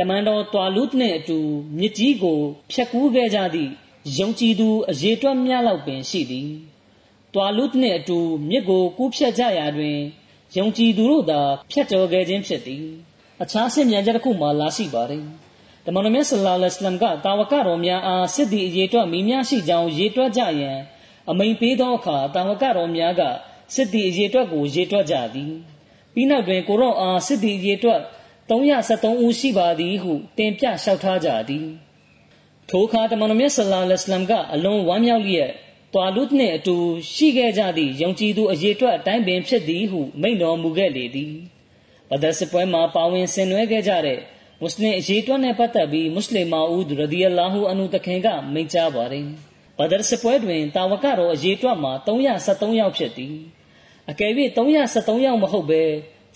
တမန်တော်တွာလူတ်နှင့်အတူမြစ်ကြီးကိုဖျက်ကူးခဲ့ကြသည့်ယုံကြည်သူအရေတွက်များလောက်ပင်ရှိသည်။တွာလုတ်နှင့်အတူမြစ်ကိုကူးဖြတ်ကြရာတွင်ယုံကြည်သူတို့သာဖြတ်ကျော်ခဲ့ခြင်းဖြစ်သည်။အခြားဆင့်မြန်ချက်တစ်ခုမှလာရှိပါသည်။တမန်တော်မြတ်ဆလ္လာလဟ်အလัยဟိဝါစလမ်ကတာဝကတော်များအားစစ်သည်အရေတွက်မိများရှိကြောင်းရေတွက်ကြရန်အမိန်ပေးသောအခါတာဝကတော်များကစစ်သည်အရေတွက်ကိုရေတွက်ကြသည်။ပြီးနောက်တွင်ကိုရောအားစစ်သည်အရေတွက် 373ဦးရှိပါသည်ဟုတင်ပြလျှောက်ထားကြသည်။ထိုအခါတမန်တော်မြတ်ဆလ္လာလဟ်အလัยဟိဝါစလမ်ကအလွန်ဝမ်းမြောက်လျက်တွာလုတ်နှင့်အတူရှိခဲ့ကြသည့်ယုံကြည်သူအရေးအတွက်အတိုင်းပင်ဖြစ်သည်ဟုမိန့်တော်မူခဲ့လေသည်ဘဒရ်စပွဲမှာပါဝင်ဆင်နွှဲခဲ့ကြတဲ့မွတ်စလင်အရေးအတွက်နဲ့ပတ်သက်ပြီးမွတ်စလင်မာဦးရဒီအလာဟူအန်ဟူတခင်ကမိန့်ကြားပါတယ်ဘဒရ်စပွဲတွင်တာဝကတော်အရေးအတွက်မှာ373ယောက်ဖြစ်သည်အကယ်၍373ယောက်မဟုတ်ဘဲ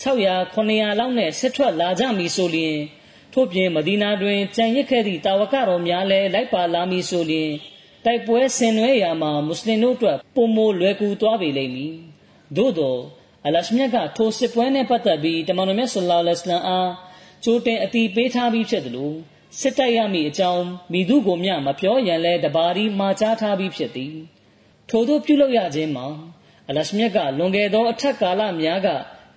600 900လောက်နဲ့ဆစ်ထွက်လာကြမည်ဆိုလျှင်ထို့ပြင်မဒီနာတွင်ကြံရစ်ခဲ့သည့်တာဝကတော်များလည်းလိုက်ပါလာမည်ဆိုလျှင်တိုက်ပွဲဆင်နွှဲရာမှာမွတ်စလင်တို့အတွက်ပုံမိုလွယ်ကူသွားပေလိမ့်မည်သို့သောအလရှမြတ်ကထိုစစ်ပွဲနှင့်ပတ်သက်ပြီးတမန်တော်မြတ်ဆလ္လာလဟ်အလัยဟိဝါစလမ်အားကြိုတင်အတိပေးထားပြီးဖြစ်တယ်လို့စစ်တိုက်ရမည့်အကြောင်းမိသူကိုမျှမပြောရန်လဲတပါးဒီမှာကြားထားပြီးဖြစ်သည်ထို့သောပြုလုပ်ရခြင်းမှာအလရှမြတ်ကလွန်ခဲ့သောအထက်ကာလများက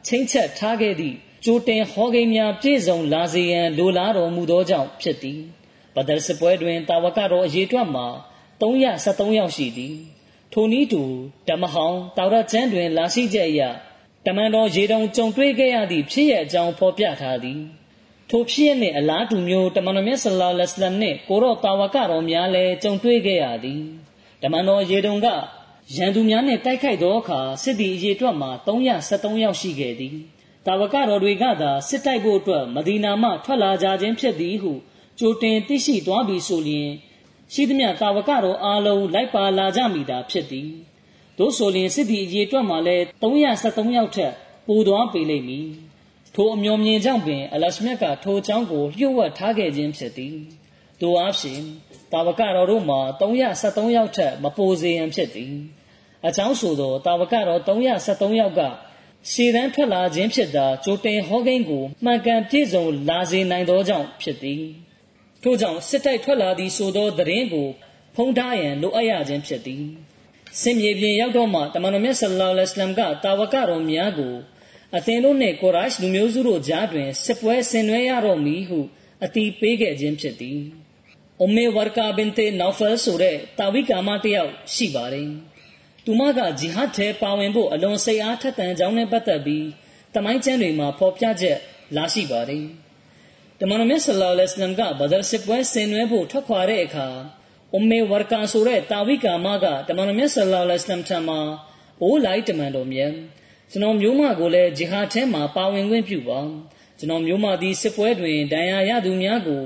ချင်းချက်ထားခဲ့သည့်ကြိုတင်ဟောကိန်းများပြည့်စုံလာစေရန်လိုလားတော်မူသောကြောင့်ဖြစ်သည်ဘဒရ်စစ်ပွဲတွင်တာဝကတော်အရေးတွက်မှာ373ယောက်ရှိသည်ထိုနည်းတူဓမ္မဟောင်းတာဝရကျမ်းတွင် လာရှိချက်အရတမန်တော်ရေတုံကြုံတွေ့ခဲ့ရသည့်ဖြစ်ရအကြောင်းဖော်ပြထားသည်ထိုဖြစ်ရနှင့်အလားတူမျိုးတမန်တော်မြတ်ဆလ္လာလဟ်အလัยဟိဝါစလမ်နှင့်ကိုရောတာဝကတော်များလည်းကြုံတွေ့ခဲ့ရသည်တမန်တော်ရေတုံက ရန်သူများနှင့်တိုက်ခိုက်သောအခါစစ်သည်အရေအတွက်မှာ373ယောက်ရှိခဲ့သည်တာဝကတော်တွေကသာစစ်တိုက်ဖို့အတွက်မဒီနာမှထွက်လာကြခြင်းဖြစ်သည်ဟုကြိုတင်သိရှိသွားပြီဆိုလျှင်ရှိသမျှတာဝကတော်အားလုံးလိုက်ပါလာကြမိတာဖြစ်သည်သို့ဆိုလျှင်စစ်သည်အရေအတွက်မှာလည်း373ယောက်ထက်ပိုသွားပေလိမ့်မည်ထိုအမျော်မြင်ကြောင့်ပင်အလရှမြတ်ကထိုအကြောင်းကိုလျှို့ဝှက်ထားခဲ့ခြင်းဖြစ်သည်ထိုအားဖြင့်တာဝကတော်တို့မှာ373ယောက်ထက်မပိုစေရန်ဖြစ်သည် အကြောင်းဆိုသောတာဝကတော်373ယောက်ကရှည်တန်းထွက်လာခြင်းဖြစ်သာကြိုတင်ဟောကိန်းကိုမှန်ကန်ပြည့်စုံလာစေနိုင်သောကြောင့်ဖြစ်သည်ထို့ကြောင့်စစ်တိုက်ထွက်လာသည်ဆိုသောသတင်းကိုဖုံးထားရန်လိုအပ်ရခြင်းဖြစ်သည်စင်မြေပြင်ရောက်တော့မှတမန်တော်မြတ်ဆလ္လာလဟ်အလัยဟိဝါစလမ်ကတာဝကတော်များကိုအသင်တို့နှင့်ကိုရိုက်လူမျိုးစုတို့ကြားတွင်စစ်ပွဲဆင်နွှဲရတော့မည်ဟုအတိပေးခဲ့ခြင်းဖြစ်သည်။အုမေဝရကာဘင်တေနောဖယ်ဆိုတဲ့တာဝိကာမတယောက်ရှိပါတယ်။ သူမက ဂျီဟတ်ထဲပါဝင်ဖို့ အလွန်စိတ်အားထက်သန်ကြောင်းနဲ့ ပတ်သက်ပြီးတမိုင်းကျမ်းတွေမှာ ဖော်ပြချက် လာရှိပါတယ်။တမန်တော်မြတ် ဆလ္လာလဟ်အလိုင်းမ်က ဘဒရ်စစ်ပွဲဆင်နွှဲဖို့ ထွက်ခွာတဲ့အခါအုမေဝရကာဆိုတဲ့ တာဝိကာမက တမန်တော်မြတ် ဆလ္လာလဟ်အလိုင်းမ်ထံမှာ အိုးလိုက်တမန်တော်မြတ် ကျွန်တော်မျိုးမကိုလည်း ဂျီဟာထဲမှာ ပါဝင်ခွင့်ပြုပါ ကျွန်တော်မျိုးမသည် စစ်ပွဲတွင် ဒဏ်ရာရသူများကို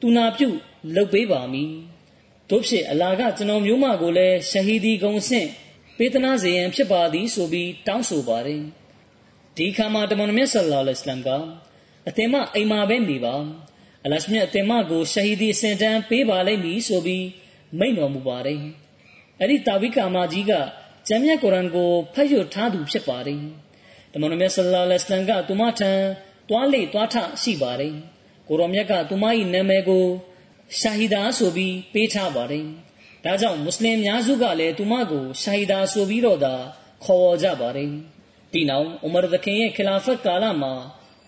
တူနာပြုလုပ်ပေးပါမည်တို့ဖြစ် အလာကကျွန်တော်မျိုးမကိုလည်း ရှဟီဒီဂုံဆင့် ပေးသနာစေရန်ဖြစ်ပါသည်ဆိုပြီးတောင်းဆိုပါတယ်ဒီခါမှာတမန်တော်မြတ်ဆလ္လာလဟ်အလိုင်းမ်ကအသင်မအိမ်မှာပဲနေပါအလရှမြတ်အသင်မကိုရှဟီဒီစင်တန်းပေးပါလိမ့်မည်ဆိုပြီးမိန့်တော်မူပါတယ်အဲ့ဒီတာဝိကာမကြီးကကျမ်းမြတ်ကုရ်အာန်ကိုဖတ်ရထားသူဖြစ်ပါတယ်။တမန်တော်မြတ်ဆလ္လာလဟ်အလัยဟိဝါစလမ်ကသူမထံတွားလေတွားထရှိပါတယ်။ကိုရောမြတ်ကသူမ၏နာမည်ကိုရှာဟီဒါဆိုပြီးပေးထားပါတယ်။ ဒါကြောင့်မွတ်စလင်များစုကလည်းသူမကိုရှာဟီဒါဆိုပြီးတော့သာခေါ်ဝေါ်ကြပါတယ်။ဒီနောက်ဥမရသခင်ရဲ့ခလာဖတ်ကာလမှာ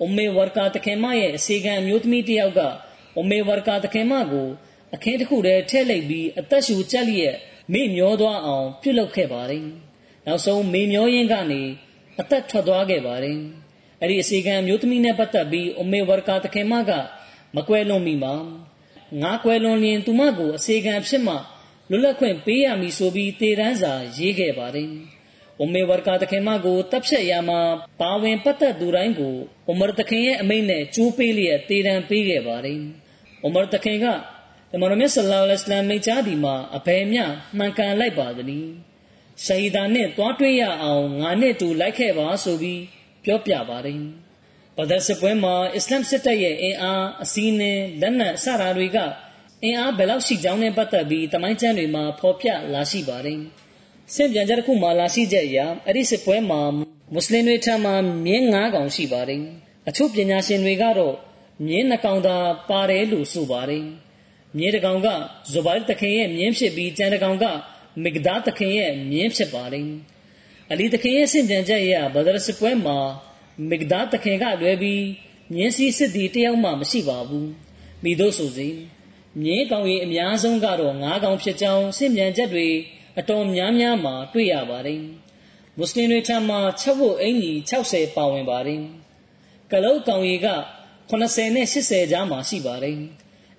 အုမေဝရကာတခင်မရဲ့အစီကံအမျိုးသမီးတစ်ယောက်ကအုမေဝရကာတခင်မကိုအခင်းတစ်ခုတည်းထည့်လိုက်ပြီးအသက်ရှူကြက်လျက်မေ့မျောသွားအောင်ပြုလုပ်ခဲ့ပါတယ်။နောက်ဆုံးမေ့မျောရင်းကနေအသက်ထွက်သွားခဲ့ပါတယ်။အဲ့ဒီအစီကံမျိုးသမီးနဲ့ပတ်သက်ပြီးအမေဝရကာတခင်မကမကွဲလွန်မိမှာငါကွဲလွန်ရင်သူမကိုအစီကံဖြစ်မှ လွတ်လပ်ခွင့်ပေးရမည်ဆိုပြီးတေတန်းစာရေးခဲ့ပါတယ်။အမေဝရကာတခင်မကိုတပ်ဖြတ်ရမှာပါဝင်ပတ်သက်သူတိုင်းကိုအမရတခင်ရဲ့အမိန့်နဲ့ကျိုးပေးလျက်တေတန်းပေးခဲ့ပါတယ်။အမရတခင်ကတမန်တော်မြတ်ဆလ္လာလဟ်အလัยဟိဝါစလမ်မိန့်ကြားဒီမှာအဘယ်မျှမှန်ကန်လိုက်ပါသနည်းရှဟီဒါနဲ့တွားတွေ့ရအောင်ငါနဲ့တူလိုက်ခဲ့ပါဆိုပြီးပြောပြပါတယ်ဘဒတ်စပွဲမှာအစ္စလမ်စစ်တပ်ရဲ့အင်အားအစည်းနဲ့လက်နက်စတာတွေက အင်အားဘယ်လောက်ရှိကြောင်းနဲ့ပတ်သက်ပြီးတမိုင်းကျမ်းတွေမှာဖော်ပြလာရှိပါတယ်ဆင့်ပြန်ကြတစ်ခုမှာလာရှိချက်အရအဲ့ဒီစစ်ပွဲမှာမွတ်စလင်တွေထံမှာမြင်း၅កောင်ရှိပါတယ်အချို့ပညာရှင်တွေကတော့မြင်း၂កောင်သာပါတယ်လို့ဆိုပါတယ်မြင်းတကောင်ကဇဘိုင်တခင်ရဲ့မြင်းဖြစ်ပြီးကျန်တကောင်ကမဂဒါတခင်ရဲ့မြင်းဖြစ်ပါတယ်အလီတခင်ရဲ့ဆင့်ကြံချက်အရဘဒရစပွဲမှာမဂဒါတခင်ကလွဲပြီးမြင်းစည်းစစ်သည်တယောက်မှမရှိပါဘူးမိတို့ဆိုစီ မြင်းကောင်ကြီးအများဆုံးကတော့ငါးကောင်ဖြစ်ကြောင်းဆင့်ပြန်ချက်တွေအတော်များများမှာတွေ့ရပါတယ်မွတ်စလင်တွေထံမှာချက်ဖို့အင်ကြီး60ပါဝင်ပါတယ်ကလုတ်ကောင်ကြီးက80နဲ့80ကြားမှာရှိပါတယ်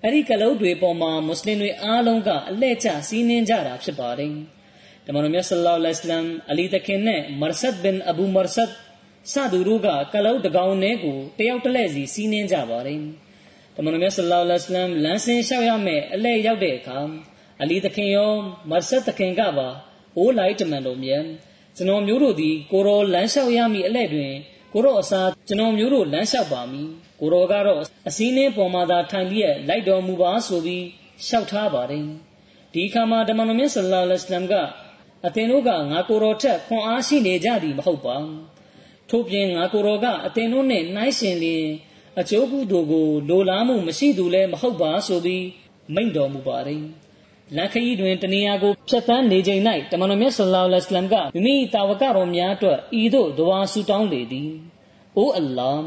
အဲ့ဒီကလုတ်တွေပေါ်မှာမွတ်စလင်တွေအားလုံးကအလှဲ့ကျစီးနှင်းကြတာဖြစ်ပါတယ်။တမန်တော်မြတ်ဆလ္လာလဟ်အလัยဟိဝါစလမ်အလီတခင်နဲ့မရဆတ်ဘင်အဘူမရဆတ်စသူတို့ကကလုတ်တကောင်နဲ့ကိုတယောက်တလဲစီစီးနှင်းကြပါတယ်။ တမန်တော်မြတ်ဆလ္လာလဟ်အလัยဟိဝါစလမ်လမ်းစဉ်လျှောက်ရမယ်အလှဲ့ရောက်တဲ့အခါအလီတခင်ရောမရဆတ်တခင်ကပါအိုးလိုက်တမန်တော်မြတ်ကျွန်တော်မျိုးတို့သည်ကိုရောလမ်းလျှောက်ရမည့်အလှဲ့တွင်ကိုရောအစားကျွန်တော်မျိုးတို့လမ်းလျှောက်ပါမည်ကိုရောကတော့အစည်းနှင်းပေါ်မှာသာထိုင်ပြီးလိုက်တော်မူပါဆိုပြီးလျှောက်ထားပါတယ်ဒီခါမှာဓမ္မတော်မြတ်ဆလ္လာလဟ်အလัยဟိဝါစလမ်ကအသင်တို့ကငါကိုယ်တော်ထက်ခွန်အားရှိနေကြသည်မဟုတ်ပါထို့ပြင်ငါကိုယ်တော်ကအသင်တို့နှင့်နှိုင်းရှင်လျင် အကျိုးကုသိုလ်ကိုလိုလားမှုမရှိသူလည်းမဟုတ်ပါဆိုပြီးမိန့်တော်မူပါတယ်လန်ခရီးတွင်တနေရာကိုဖြတ်သန်းနေချိန်၌တမန်တော်မြတ်ဆလ္လာလဟ်အလัยဟိဝါစလမ်ကမိမိတာဝကတော်များအတွက်ဤသို့ဒွါဆူတောင်းလေသည်။အိုအလ္လာဟ်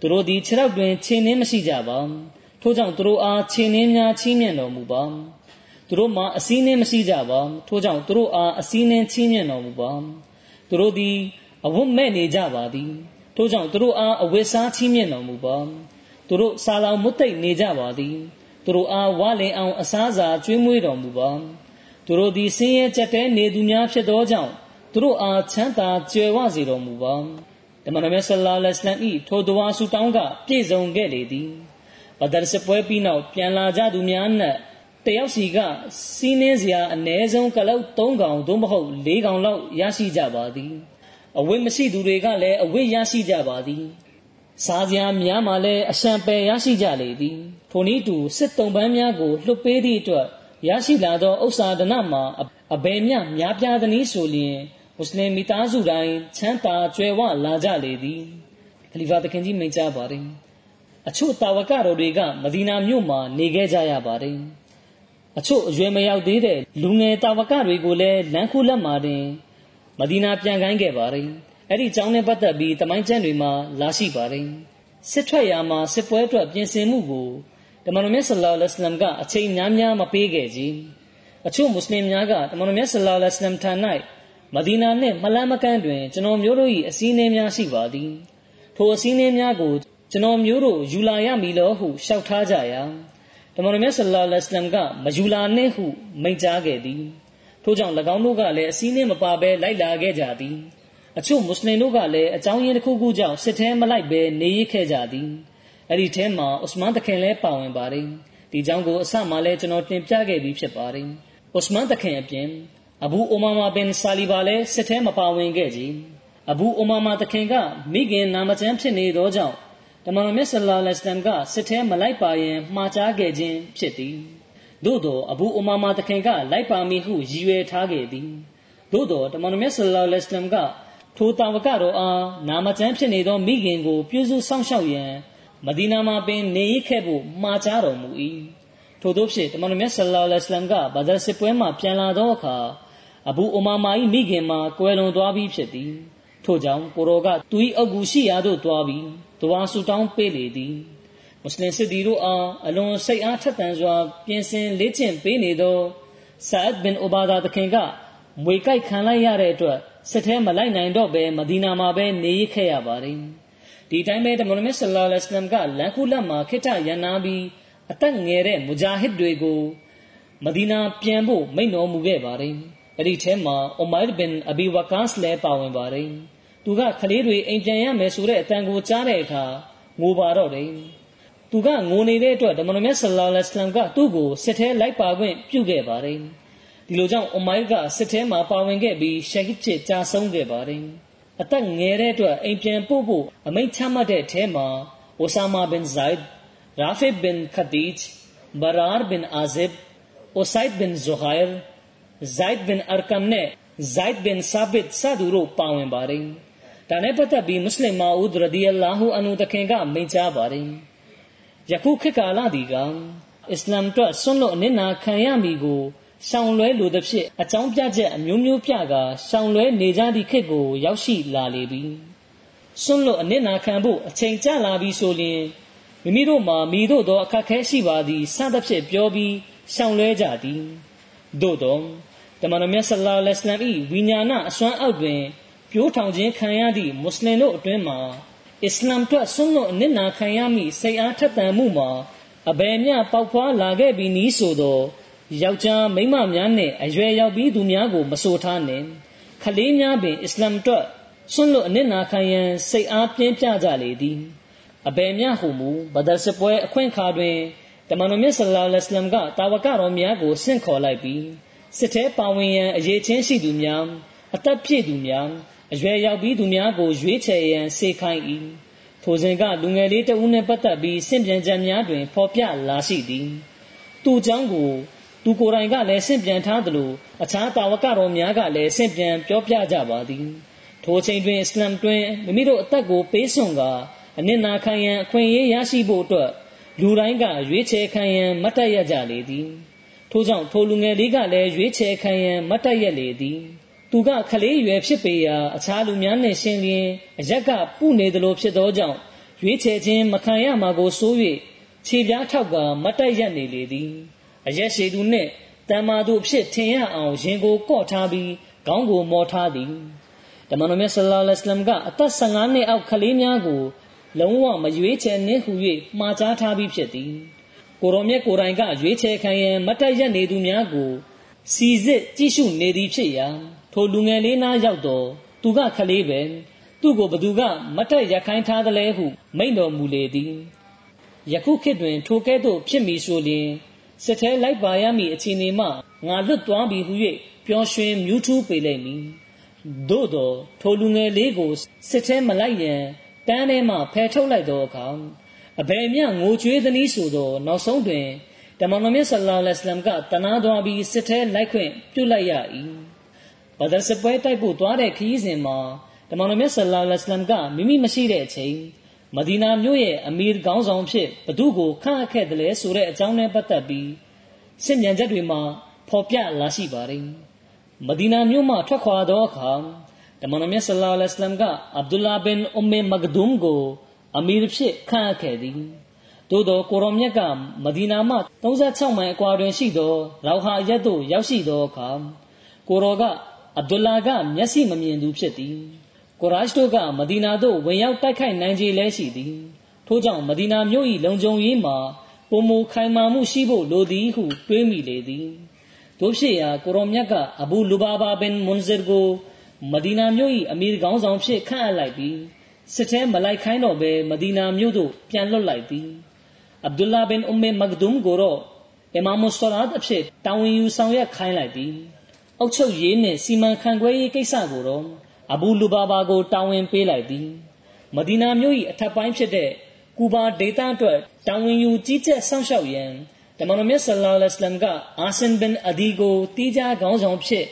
သူတို့သည်ခြေထောက်တွင်ခြေနှင်းမရှိကြပါ။ထို့ကြောင့်သူတို့အားခြေနှင်းများချီးမြှင့်တော်မူပါ။သူတို့မှာအစည်းနှင်းမရှိကြပါ။ထို့ကြောင့်သူတို့အားအစည်းနှင်းချီးမြှင့်တော်မူပါ။သူတို့သည်အဝတ်မဲ့နေကြပါသည်။ ထို့ကြောင့်သူတို့အားအဝတ်စားချီးမြှင့်တော်မူပါ။သူတို့စာလောင်မွတ်သိပ်နေကြပါသည်။သူတို့အားဝါလင်အောင်အစားအစာကျွေးမွေးတော်မူပါသူတို့သည်ဆင်းရဲကြက်တဲနေသူများဖြစ်သောကြောင့်သူတို့အားချမ်းသာကြွယ်ဝစေတော်မူပါဓမ္မတော်မြတ်ဆလ္လာလဟ်အလိုင်းဤထိုဒဝါဆူတောင်းကပြည့်စုံခဲ့လေသည်ဘဒရ်စပွဲပြီးနောက်ပြန်လာကြသူများနှင့်တယောက်စီကစီးနှင်းစရာအ ਨੇ ဆုံးကလောက်၃កောင်သို့မဟုတ်၄កောင်လောက်ရရှိကြပါသည် အဝိမရှိသူတွေကလည်းအဝိရရှိကြပါသည်စားစရာများမှလည်းအရှံပယ်ရရှိကြလေသည်ထိုနည်းတူစစ်တုံးပန်းများကိုလွှတ်ပေးသည့်အတွက်ရရှိလာသောဥစ္စာဒနမှာအဘယ်မျှများပြားသနည်းဆိုလျင်မွတ်စလင်မိသားစုတိုင်းချမ်းသာကြွယ်ဝလာကြလေသည်ခလီဖာသခင်ကြီးမိန့်ကြားပါတယ်အချို့တာဝကတော်တွေကမဒီနာမြို့မှာနေခဲ့ကြရပါတယ်အချို့အရွယ်မရောက်သေးတဲ့လူငယ်တာဝကတွေကိုလည်းလမ်းခုလက်မှာတင် မဒီနာပြန်ခိုင်းခဲ့ပါတယ်အဲ့ဒီအကြောင်းနဲ့ပတ်သက်ပြီးတမိုင်းကျမ်းတွေမှာလာရှိပါတယ်စစ်ထွက်ရာမှာစစ်ပွဲအတွက်ပြင်ဆင်မှုကိုတမန်တော်မြတ်ဆလ္လာလဟ်အလัยဟိဝါစလမ်ကအချိန်များများမပေးခဲ့ကြီးအချို့မွတ်စလင်များကတမန်တော်မြတ်ဆလ္လာလဟ်အလัยဟိဝါစလမ်ထံ၌မဒီနာနှင့်မလန်းမကန်းတွင်ကျွန်တော်မျိုးတို့၏အစည်းအဝေးများရှိပါသည်ထိုအစည်းအဝေးများကိုကျွန်တော်မျိုးတို့ယူလာရမည်လို့ဟုလျှောက်ထားကြရာတမန်တော်မြတ်ဆလ္လာလဟ်အလัยဟိဝါစလမ်ကမယူလာနှင့်ဟုမိန့်ကြားခဲ့သည် ထို့ကြောင့်၎င်းတို့ကလည်းအစည်းအဝေးမပါဘဲလိုက်လာခဲ့ကြသည်အချို့မွတ်စလင်တို့ကလည်းအကြောင်းရင်းတစ်ခုခုကြောင့်စစ်ထဲမလိုက်ဘဲနေရခဲ့ကြသည်အဲ့ဒီထဲမှာဥစမန်တခင်လည်းပါဝင်ပါတယ်ဒီကြောင့်ကိုအစမှလည်းကျွန်တော်တင်ပြခဲ့ပြီးဖြစ်ပါတယ်ဥစမန်တခင်အပြင်အဘူအိုမာမာဘင်ဆာလီဘာလည်းစစ်ထဲမပါဝင်ခဲ့ကြအဘူအိုမာမာတခင်ကမိခင်နာမကျန်းဖြစ်နေသောကြောင့်တမန်တော်မြတ်ဆလ္လာလဟ်အလိုင်းကစစ်ထဲမလိုက်ပါရင်မှားချခဲ့ခြင်းဖြစ်သည် သို့သောအဘူအိုမာမာတခင်ကလိုက်ပါမည်ဟုရည်ရွယ်ထားခဲ့သည်သို့သောတမန်တော်မြတ်ဆလ္လာလဟ်အလိုင်းကထိုတာဝကတော်အားနာမကျန်းဖြစ်နေသောမိခင်ကို ပြုစုစောင့်ရှောက်ရန်မဒီနာမှာပင်နေရခဲ့ဖို့မှာကြားတော်မူ၏ထို့သောဖြင့်တမန်တော်မြတ်ဆလ္လာလဟ်အလัยဟ်ကဘာသာစစ်ပွဲမှပြန်လာသောအခါအဘူအိုမာမာ၏မိခင်မှာကွယ်လွန်သွားပြီးဖြစ်သည်ထို့ကြောင့်ကိုရောကသူ၏အုပ်ကူရှိရာသို့သွားပြီးတဝါဆူတောင်းပေးလေသည် မွတ်စလင်စစ်သည်တို့အားအလွန်စိတ်အားထက်သန်စွာ ပြင်ဆင်လေ့ကျင့်ပေးနေသောဆာအဒ်ဘင်အိုဘာဒါတခင်ကမွေကြိုက်ခံလိုက်ရတဲ့အတွက်စစ်ထဲမလိုက်နိုင်တော့ဘဲမဒီနာမှာပဲနေရခဲ့ရပါတယ်ဒီတိုင်းပဲတမန်တော်မြတ်ဆလ္လာလဟ်အလัยဟိဝါစလမ်ကလန်ခုလက်မှာခိတ္တရန်နာပြီးအသက်ငယ်တဲ့မူဂျာဟစ်တွေကိုမဒီနာပြန်ဖို့မိန့်တော်မူခဲ့ပါတယ်အဲ့ဒီထဲမှာအူမိုင်ဘင်အဘီဝကာစ်လည်းပါဝင်ပါတယ်သူကကလေးတွေအိမ်ပြန်ရမယ်ဆိုတဲ့အတန်ကိုကြားတဲ့အခါငိုပါတော့တယ် သူကငိုနေတဲ့အတွက်တမန်တော်မြတ်ဆလ္လာလဟ်အလัยဟိဝါစလမ်ကသူ့ကိုစစ်ထဲလိုက်ပါခွင့်ပြုခဲ့ပါတယ်ဒီလိုကြောင့်အူမိုင်ကစစ်ထဲမှာပါဝင်ခဲ့ပြီးရှဟစ်ဖြစ်ကြာဆုံးခဲ့ပါတယ်အသက်ငယ်တဲ့အတွက်အိမ်ပြန်ပို့ဖို့အမိန့်ချမှတ်တဲ့အထဲမှာအိုဆာမာဘင်ဇိုင်ဒ်ရာဖီဘင်ခဒီဂျ်ဘရာဘင်အာဇစ်အိုဆိုင်ဒ်ဘင်ဇူဟိုင်ဇိုင်ဒ်ဘင်အာကမ်နဲ့ဇိုင်ဒ်ဘင်ဆာဘစ်စသူတို့ပါဝင်ပါတယ်ဒါနဲ့ပတ်သက်ပြီးမွတ်စလင်မာဦးဒရဒီအလာဟူအန်ဟူတခင်ကမိန့်ကြားပါတယ် ယခုခေတ်ကာလဒီကအစ္စလာမ်အတွက်ဆွန့်လွတ်အနစ်နာခံရမည်ကိုရှောင်လွဲလိုသဖြင့်အကြောင်းပြချက်အမျိုးမျိုးပြကာရှောင်လွဲနေကြသည့်ခေတ်ကိုရောက်ရှိလာလေပြီစွန့်လွတ်အနစ်နာခံဖို့အချိန်ကျလာပြီဆိုလျှင်မိမိတို့မှာမိတို့သောအခက်ခဲရှိပါသည်စသဖြင့်ပြောပြီးရှောင်လွဲကြသည်သို့သောတမန်တော်မြတ်ဆလ္လာလဟ်အလိုင်း၏ဝိညာဏအစွမ်းအောက်တွင်ပြိုးထောင်ခြင်းခံရသည့်မွတ်စလင်တို့အတွင်းမှာ အစ္စလာမ်အတွက်ဆွန့်လွတ်အနစ်နာခံရမည့်စိတ်အားထက်သန်မှုမှာအဘယ်မျှပေါက်ဖွားလာခဲ့ပြီးနည်းဆိုသောယောက်ျားမိန်းမများနှင့်အရွယ်ရောက်ပြီးသူများကိုမဆိုထားနှင့်ခလေးများပင်အစ္စလာမ်အတွက်ဆွန့်လွတ်အနစ်နာခံရန်စိတ်အားပြင်းပြကြလေသည်အဘယ်မျှဟုမူဘဒစပွဲအခွင့်အခါတွင်တမန်တော်မြတ်ဆလ္လာလဟ်အလัยဟ်ကတာဝကတော်များကိုဆင့်ခေါ်လိုက်ပြီးစစ်ထဲပါဝင်ရန်အရေးချင်းရှိသူများအသက်ပြည့်သူများ အရွယ်ရောက်ပြီးသူများကိုရွေးချယ်ရန်စေခိုင်း၏ထိုစဉ်ကလူငယ်လေးတဦးနှင့်ပတ်သက်ပြီးစင့်ပြန်ချက်များတွင်ဖော်ပြလာရှိသည်သူเจ้าကို သူကိုယ်တိုင်ကလည်းဆင့်ပြန်ထားသလိုအခြားတာဝကတော်များကလည်းဆင့်ပြန်ပြောပြကြပါသည်ထိုအချိန်တွင်အစ္စလမ်တွင်မိမိတို့အသက်ကိုပေးစွန်ကအနစ်နာခံရန်အခွင့်အရေးရရှိဖို့အတွက်လူတိုင်းကရွေးချယ်ခံရန်မတ်တက်ရကြလေသည်ထို့ကြောင့်ထိုလူငယ်လေးကလည်းရွေးချယ်ခံရန်မတ်တက်ရလေသည် သူကခလေးရွယ်ဖြစ်ပေရာအခြားလူများနှင့်ရှင်လျင်အရက်ကပုနေသလိုဖြစ်သောကြောင့်ရွေးချယ်ခြင်းမခံရမှာကိုစိုး၍ခြေပြားထောက်ကမတ်တက်ရနေလေသည်အရက်ရှိသူနှင့်တမ္မာသူဖြစ်ထင်ရအောင်ရင်ကိုကော့ထားပြီးခေါင်းကိုမော်ထားသည်တမန်တော်မြတ်ဆလ္လာလဟ်အလัยဟိဝါစလမ်ကအသက်15နှစ်အောက်ကလေးများကိုလုံးဝမရွေးချယ်နှင့်ဟူ၍မှားကြားထားပြီးဖြစ်သည်ကိုရောမြတ်ကိုယ်တိုင်ကရွေးချယ်ခံရန်မတ်တက်ရနေသူများကိုစီစစ်ကြည့်ရှုနေသည်ဖြစ်ရာ ထိုလူငယ်လေးနားရောက်တော့သူကခလေးပဲသူ့ကိုဘသူကမတ်တက်ရခိုင်းထားသလဲဟု မိန့်တော်မူလေသည်ယခုခေတ်တွင် ထိုကဲ့သို့ဖြစ်မည်ဆိုလျှင်စစ်ထဲလိုက်ပါရမည့်အခြေအနေမှငါလွတ်သွားပြီဟု၍ပျော်ရွှင်မြူးထူးပေလိမ့်မည်သို့သောထိုလူငယ်လေးကိုစစ်ထဲမလိုက်ရန်တန်းထဲမှဖယ်ထုတ်လိုက်သောအခါအဘယ်မျှငိုကြွေးသည်နည်းဆိုသော နောက်ဆုံးတွင်တမန်တော်မြတ်ဆလ္လာလဟ်အလိုင်းကတနာသွားပြီးစစ်ထဲလိုက်ခွင့်ပြုလိုက်ရ၏ ဘဒရ်စပွဲတိုက်ဖို့သွားတဲ့ခရီးစဉ်မှာတမန်တော်မြတ်ဆလ္လာလဟ်အလိုင်းကမိမိမရှိတဲ့အချိန်မဒီနာမြို့ရဲ့အမီရခေါင်းဆောင်ဖြစ်ဘသူကိုခန့်အပ်ခဲ့တယ်လဲဆိုတဲ့အကြောင်းနဲ့ပတ်သက်ပြီးစစ်မြန်ချက်တွေမှာဖော်ပြလာရှိပါတယ်မဒီနာမြို့မှထွက်ခွာသောအခါတမန်တော်မြတ်ဆလ္လာလဟ်အလัยဟိဝါစလမ်ကအဗ်ဒူလာဘင်အုမ်မေမဂဒုမ်ကိုအမီရဖြစ်ခန့်အပ်ခဲ့သည်သို့သောကိုရောမြတ်ကမဒီနာမှ36မိုင်အကွာတွင်ရှိသောရောဟာရက်သို့ရောက်ရှိသောအခါကိုရောက အဗ်ဒူလာက မျက်စိမမြင်သူဖြစ်သည်ကိုရာရှ်တို့ကမဒီနာသို့ဝင်ရောက်တိုက်ခိုက်နိုင်ခြေလဲရှိသည်ထို့ကြောင့်မဒီနာမြို့၏လုံခြုံရေးမှာပုံမူခိုင်မာမှုရှိဖို့လိုသည်ဟုတွေးမိလေသည်တို့ဖြစ်ရာကိုရောမြတ်ကအဘူလူဘာဘာဘင်မွန်ဇာကိုမဒီနာမြို့၏အမီရခေါင်းဆောင်ဖြစ်ခန့်အပ်လိုက်ပြီးစစ်ထဲမလိုက်ခိုင်းတော့ဘဲမဒီနာမြို့သို့ပြန်လွတ်လိုက်သည်အဗ်ဒူလာဘင်အုမ်မေမဂဒုမ်ကိုတော့အီမာမုဆလာတ်အဖြစ်တာဝန်ယူဆောင်ရွက်ခိုင်းလိုက်သည် အုတ်ချုပ်ရေးနှင့် စီမံခန့်ခွဲရေးကိစ္စကိုတော့ အဘူလူဘာဘာကို တာဝန်ပေးလိုက်သည် မဒီနာမြို့၏အထက်ပိုင်းဖြစ်တဲ့ ကူဘာဒေသအတွက် တာဝန်ယူကြီးကြပ်စောင့်ရှောက်ရန် တမန်တော်မြတ်ဆလ္လာလဟ်အလัยဟိဝါစလမ်က အာဆန်ဘင်အဒီကိုတီးခြားခေါင်းဆောင်ဖြစ်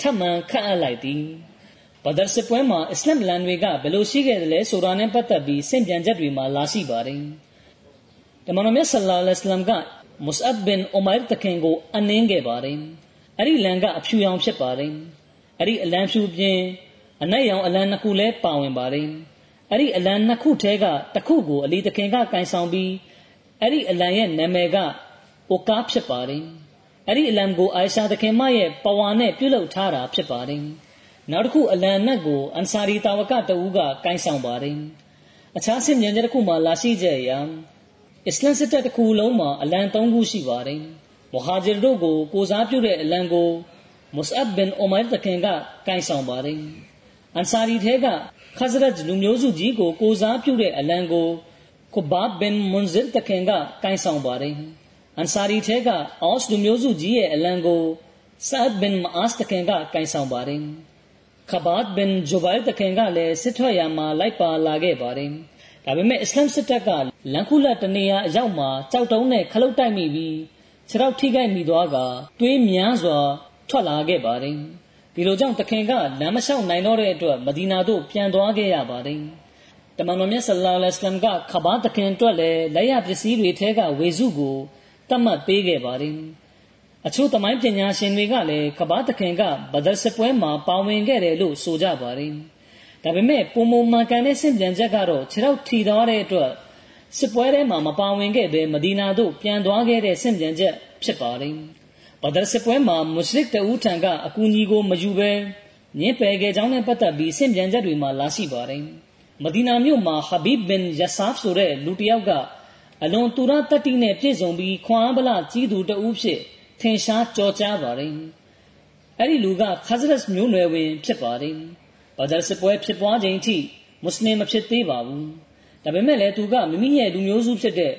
ထပ်မံခန့်အပ်လိုက်သည် ဘဒရ်စစ်ပွဲမှာ အစ္စလမ်လန်တွေက ဘယ်လိုရှိခဲ့တယ်လဲဆိုတာနဲ့ပတ်သက်ပြီးစင့်ပြန်ချက်တွေမှာ လာရှိပါတယ် တမန်တော်မြတ်ဆလ္လာလဟ်အလัยဟိဝါစလမ်ကမုစအပ်ဘင်အိုမိုင်တခင်ကိုအနှင်းခဲ့ပါတယ် အဲ့ဒီလန်ကအဖြူရောင်ဖြစ်ပါတယ်အဲ့ဒီအလံဖြူပြင်အနက်ရောင်အလံနှစ်ခုလည်းပါဝင်ပါတယ်အဲ့ဒီအလံနှစ်ခုထဲကတစ်ခုကိုအလီတခင်ကကင်ဆောင်ပြီးအဲ့ဒီအလံရဲ့နာမည်ကအိုကာဖြစ်ပါတယ်အဲ့ဒီအလံကိုအိုင်ရှာတခင်မရဲ့ပဝါနဲ့ပြုလုပ်ထားတာဖြစ်ပါတယ်နောက်တစ်ခုအလံနက်ကိုအန်ဆာရီတာဝကတဦးကကင်ဆောင်ပါတယ်အခြားဆင်မြင်ချက်တစ်ခုမှာလာရှိကြရန်အစ္စလမ်စစ်တပ်တစ်ခုလုံးမှာအလံ၃ခုရှိပါတယ် မဟာဂျီတို့ကိုကိုစားပြုတဲ့အလံကိုမုစအပ်ဘင်အိုမိုင်တခင်ကကင်ဆောင်ပါတယ်အန်ဆာရီထဲကခဇရတ်လူမျိုးစုကြီးကိုကိုစားပြုတဲ့အလံကိုခုဘာဘင်မွန်ဇစ်တခင်ကကင်ဆောင်ပါတယ်အန်ဆာရီထဲကအော့စ်လူမျိုးစုကြီးရဲ့အလံကိုဆာဒ်ဘင်မအာစ်တခင်ကကင်ဆောင်ပါတယ်ခဘတ်ဘင်ဂျူဘိုင်တခင်ကလည်းစစ်ထွက်ရမှာလိုက်ပါလာခဲ့ပါတယ်ဒါပေမဲ့အစ္စလမ်စစ်တပ်ကလန်ခုလတ်တနေရာအရောက်မှာကြောက်တုံးနဲ့ခလုတ်တိုက်မိပြီး ခြေထောက်ထိခိုက်မိသွားကတွေးများစွာထွက်လာခဲ့ပါတယ်ဒီလိုကြောင့်တခင်ကလမ်းမလျှောက်နိုင်တော့တဲ့အတွက်မဒီနာသို့ပြန်သွားခဲ့ရပါတယ်တမန်တော်မြတ်ဆလ္လာလဟ်အလိုင်းကခဘာတခင်အတွက်လည်းလက်ရပစ္စည်းတွေထဲကဝေစုကိုတတ်မှတ်ပေးခဲ့ပါတယ်အချို့သမိုင်းပညာရှင်တွေကလည်းခဘာတခင်ကဘဒရ်စပွဲမှာပါဝင်ခဲ့တယ်လို့ဆိုကြပါတယ်ဒါပေမဲ့ပုံမမှန်ကန်တဲ့စင်ပြန်ချက်ကတော့ခြေထောက်ထီသွားတဲ့အတွက် စစ်ပွဲထဲမှာမပါဝင်ခဲ့ဘဲမဒီနာသို့ပြန်သွားခဲ့တဲ့စင်ပြန်ချက်ဖြစ်ပါတယ်ဘဒရ်စစ်ပွဲမှာမွတ်စလစ်တဦးထံကအကူအညီကိုမယူဘဲညင်ပယ်ခဲ့ကြောင်းနဲ့ပတ်သက်ပြီးစင်ပြန်ချက်တွေမှာလာရှိပါတယ်။မဒီနာမြို့မှာဟဘီဘ်ဘင်ယဆာဖ်ဆိုတဲ့လူတစ်ယောက်ကအလွန်တူရတတိနဲ့ပြည့်စုံပြီးခွန်အားဗလာကြီးသူတဦးဖြစ်ထင်ရှားကြော်ကြားပါတယ်။အဲ့ဒီလူကခဇရတ်မျိုးနွယ်ဝင်ဖြစ်ပါတယ်။ဘဒရ်စစ်ပွဲဖြစ်ပွားချိန်ထိမွတ်စလင်မဖြစ်သေးပါဘူး။ ဒါပေမဲ့လည်းသူကမိမိရဲ့လူမျိုးစုဖြစ်တဲ့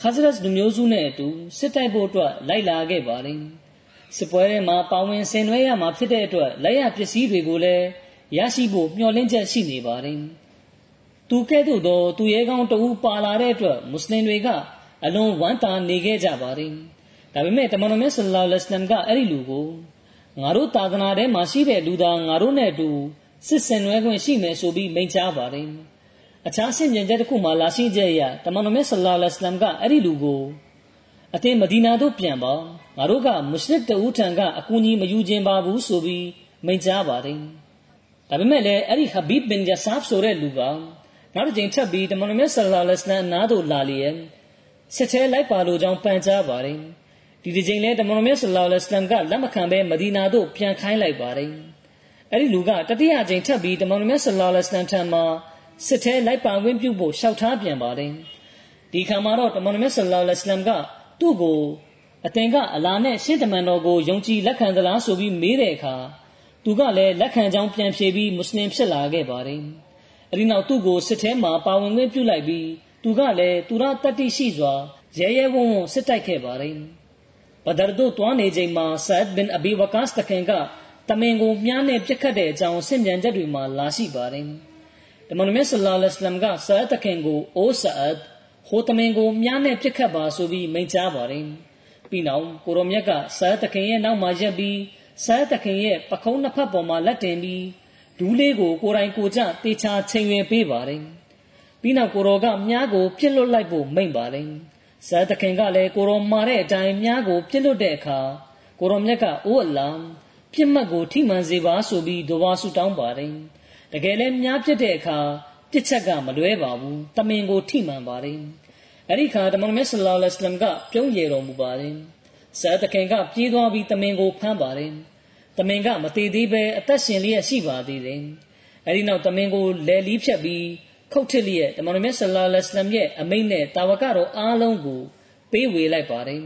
ခါဇရတ်လူမျိုးစုနဲ့အတူစစ်တိုက်ဖို့အတွက်လိုက်လာခဲ့ပါတယ်။စစ်ပွဲထဲမှာပါဝင်ဆင်နွှဲရမှာဖြစ်တဲ့အတွက်လက်ရပစ္စည်းတွေကိုလည်းရရှိဖို့မျှော်လင့်ချက်ရှိနေပါတယ်။သူကဲ့သို့သောသူရဲကောင်းတဦးပါလာတဲ့အတွက်မွတ်စလင်တွေကအလွန်ဝမ်းသာနေခဲ့ကြပါတယ်ဒါပေမဲ့တမန်တော်မြတ်ဆလ္လာလဟ်အလัยဟိဝါစလမ်ကအဲ့ဒီလူကိုငါတို့သာသနာထဲမှာရှိတဲ့လူသားငါတို့နဲ့အတူစစ်ဆင်နွှဲခွင့်ရှိမယ်ဆိုပြီးမိန့်ကြားပါတယ် အခြားဆင်မြင်ချက်တစ်ခုမှာလာရှိချက်အရတမန်တော်မြတ်ဆလ္လာလဟ်အလမ်ကအဲ့ဒီလူကိုအတင်းမဒီနာသို့ပြန်ပါငါတို့ကမွတ်စလစ်တဦးထံကအကူအညီမယူခြင်းပါဘူးဆိုပြီးမိန့်ကြားပါတယ်ဒါပေမဲ့လည်းအဲ့ဒီဟဘီဘ်ဘင်ဂျာဆာဖ်ဆိုတဲ့လူကနောက်တစ်ချိန်ထပ်ပြီးတမန်တော်မြတ်ဆလ္လာလဟ်အလမ်နားသို့လာလျက်စစ်သေးလိုက်ပါလို့ကြောင်းပန်ကြားပါတယ်ဒီဒီချိန်လဲတမန်တော်မြတ်ဆလ္လာလဟ်အလမ်ကလက်မခံဘဲမဒီနာသို့ပြန်ခိုင်းလိုက်ပါတယ်အဲ့ဒီလူကတတိယချိန်ထပ်ပြီးတမန်တော်မြတ်ဆလ္လာလဟ်အလမ်ထံမှာ စစ်ထဲလိုက်ပါဝင်ပြုဖို့ရှောက်ထားပြန်ပါတယ်ဒီခါမှာတော့တမန်တော်မြတ်ဆလ္လာလဟ်အလัยဟိဝါစလမ်ကသူ့ကိုအသင်ကအလာနဲ့ရှင်းတမန်တော်ကိုယုံကြည်လက်ခံသလားဆိုပြီးမေးတဲ့အခါသူကလည်းလက်ခံကြောင်းပြန်ဖြေပြီးမွတ်စလင်ဖြစ်လာခဲ့ပါတယ်။အဲဒီနောက်သူ့ကိုစစ်ထဲမှာပါဝင်ခွင့်ပြုလိုက်ပြီးသူကလည်းသူရတတ္တိရှိစွာရဲရဲဝံ့ဝံ့စစ်တိုက်ခဲ့ပါတယ်။ဘဒရ်တို့တွားနေချိန်မှာဆတ်ဘင်အဘီဝကာစ်တခင်ကတမင်ကိုမြားနဲ့ပြစ်ခတ်တဲ့အကြောင်းဆင့်ပြန်ချက်တွေမှာလာရှိပါတယ်။ တမန်တော်မြတ်ဆလ္လာလဟ်အလัยဟိဝါစလမ်ကဆတ်တခင်ကိုအိုးဆတ်ဟိုတမင်ကိုမြားနဲ့ပြစ်ခတ်ပါဆိုပြီးမိန့်ကြားပါတယ်။ပြီးနောက်ကိုရောမြတ်ကဆတ်တခင်ရဲ့နောက်မှာရက်ပြီးဆတ်တခင်ရဲ့ပခုံးနှစ်ဖက်ပေါ်မှာလက်တင်ပြီးဒူးလေးကိုကိုယ်တိုင်ကိုယ်ကျတေချာချိန်ရွယ်ပေးပါတယ်။ပြီးနောက်ကိုရောကမြားကိုပြစ်လွတ်လိုက်ဖို့မိန့်ပါတယ်။ဆတ်တခင်ကလည်းကိုရောမာတဲ့အတိုင်းမြားကိုပြစ်လွတ်တဲ့အခါကိုရောမြတ်ကအိုးအလာပြစ်မှတ်ကိုထိမှန်စေပါဆိုပြီးဒွါဆူတောင်းပါတယ်။ တကယ်လဲမြားပြစ်တဲ့အခါတစ်ချက်ကမလွဲပါဘူးတမင်ကိုထိမှန်ပါတယ်အဲ့ဒီခါတမန်မြတ်ဆလောလ္လဟ်အလိုင်းမ်ကပြုံးရတော်မူပါတယ်ဆရာသခင်ကပြေးသွားပြီးတမင်ကိုဖမ်းပါတယ်တမင်ကမသေးသေးပဲအသက်ရှင်လျက်ရှိပါသေးတယ်အဲ့ဒီနောက်တမင်ကိုလယ်လီးဖြတ်ပြီးခုတ်ထစ်လျက်တမန်တော်မြတ်ဆလ္လာလဟ်အလัยဟိဝါစလမ်ရဲ့အမိန့်နဲ့တာဝကတော်အားလုံးကိုပေးဝေလိုက်ပါတယ်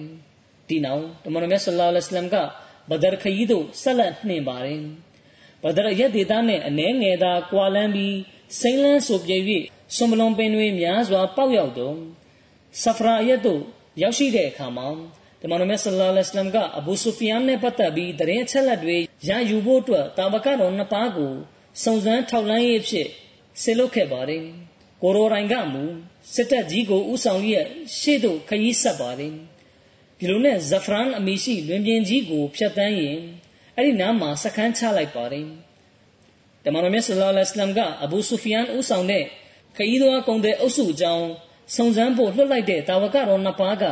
ဒီနောက်တမန်တော်မြတ်ဆလ္လာလဟ်အလัยဟိဝါစလမ်ကဘဒရခရီးသို့ဆက်လက်နှင်ပါတယ် ဘဒရ်ရက်ဒေသနဲ့အနှဲငယ်သာကွာလန်းပြီးစိမ့်လန်းဆိုပြေ၍ဆွန်မလွန်ပင်တွေများစွာပေါက်ရောက်တော့ဆဖရာရက်သို့ရောက်ရှိတဲ့အခါမှာတမန်တော်မြတ်ဆလ္လာလဟ်အလัยဟိဝါစလမ်ကအဘူဆူဖီယန်နဲ့ပတ်သက်ပြီးတရင်ချက်လက်တွေရယူဖို့အတွက်တာဝကတော်နှစ်ပါးကိုစုံစမ်းထောက်လှမ်းရေးဖြစ်ဆေလွတ်ခဲ့ပါတယ်။ကိုရိုရိုင်ကမူစစ်တပ်ကြီးကိုဥဆောင်ရရှေ့သို့ခရီးဆက်ပါတယ်။ဒီလိုနဲ့ဇဖရန်အမီရှိလွင်ပြင်ကြီးကိုဖျက်ဆီးရင် အဲ့ဒီနားမှာစခန်းချလိုက်ပါတယ်။တမန်တော်မြတ်ဆလ္လာလဟ်အလัยဟိဝါစလမ်ကအဘူဆူဖီယန်ဥဆောင်တဲ့ခရီးသွားကုန်တဲ့အုပ်စုအကြောင်းစုံစမ်းဖို့လွှတ်လိုက်တဲ့တာဝကတော်နှစ်ပါးက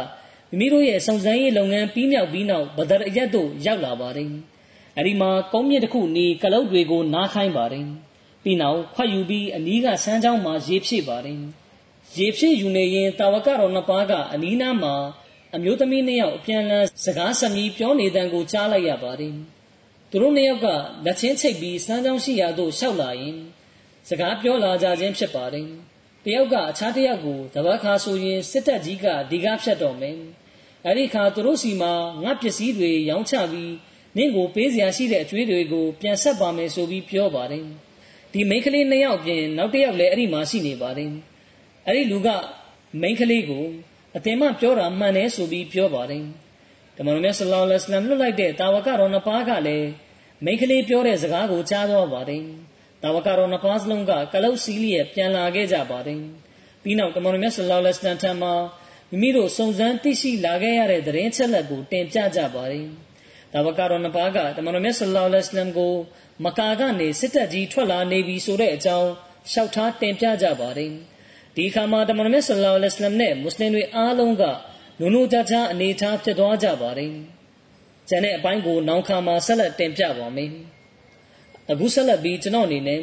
မိမိတို့ရဲ့စုံစမ်းရေးလုပ်ငန်းပြီးမြောက်ပြီးနောက်ဘဒရအရက်သို့ရောက်လာပါတယ်။အဲဒီမှာကုန်းမြင့်တစ်ခုနေကလုတ်တွေကိုနားခိုင်းပါတယ်။ပြီးနောက်ခွက်ယူပြီးအနီးကဆန်းချောင်းမှာရေဖြည့်ပါတယ်။ရေဖြည့်ယူနေရင်တာဝကတော်နှစ်ပါးကအနီးနားမှာအမျိုးသမီးနှစ်ယောက်အပြန်လန်းစကားဆမြည်ပြောနေတဲ့ကိုကြားလိုက်ရပါတယ်။ သူတို့နှစ်ယောက်ကလက်ချင်းချိတ်ပြီးစမ်းချောင်းရှိရာသို့ရှောက်လာရင်စကားပြောလာကြခြင်းဖြစ်ပါတယ်။တယောက်ကအခြားတယောက်ကိုတပတ်ခါဆိုရင်စစ်တပ်ကြီးကဒီကားဖြတ်တော်မယ်။အဲ့ဒီခါသူတို့စီမှာငါပစ္စည်းတွေရောင်းချပြီးနင့်ကိုပေးစရာရှိတဲ့အကျွေးတွေကိုပြန်ဆက်ပါမယ်ဆိုပြီးပြောပါတယ်ဒီမိန်းကလေးနှစ်ယောက်ပြင်နောက်တစ်ယောက်လည်းအဲ့ဒီမှာရှိနေပါတယ်အဲ့ဒီလူကမိန်းကလေးကိုအတင်မပြောတာမှန်တယ်ဆိုပြီးပြောပါတယ် ဓမ္မတော်မြတ်ဆလောလ္လဟ်အလัยဟိလွတ်လိုက်တဲ့တာဝကတော်နှစ်ပါးကလည်းမိန်းကလေးပြောတဲ့စကားကိုကြားသွားပါတယ်တာဝကတော်နှစ်ပါးစလုံးကကလုတ်စီးလျက်ပြန်လာခဲ့ကြပါတယ်ပြီးနောက်ဓမ္မတော်မြတ်ဆလောလ္လဟ်အလัยဟိထံမှာမိမိတို့စုံစမ်းသိရှိလာခဲ့ရတဲ့သတင်းချက်လက်ကိုတင်ပြကြပါတယ်။ဒါဝကတော်နှစ်ပါးကတမန်တော်မြတ်ဆလ္လာလဟ်အလัยဟိကိုမကာကနေစစ်တပ်ကြီးထွက်လာနေပြီဆိုတဲ့အကြောင်းလျှောက်ထားတင်ပြကြပါတယ်။ဒီအခါမှာတမန်တော်မြတ်ဆလ္လာလဟ်အလัยဟိနဲ့မွတ်စလင်တွေအားလုံးက နုနုကြကြအနေထားဖြစ်သွားကြပါတယ်။ကျန်တဲ့အပိုင်းကိုနောက်ခါမှာဆက်လက်တင်ပြပါမယ်။အခုဆက်လက်ပြီးကျွန်တော်အနေနဲ့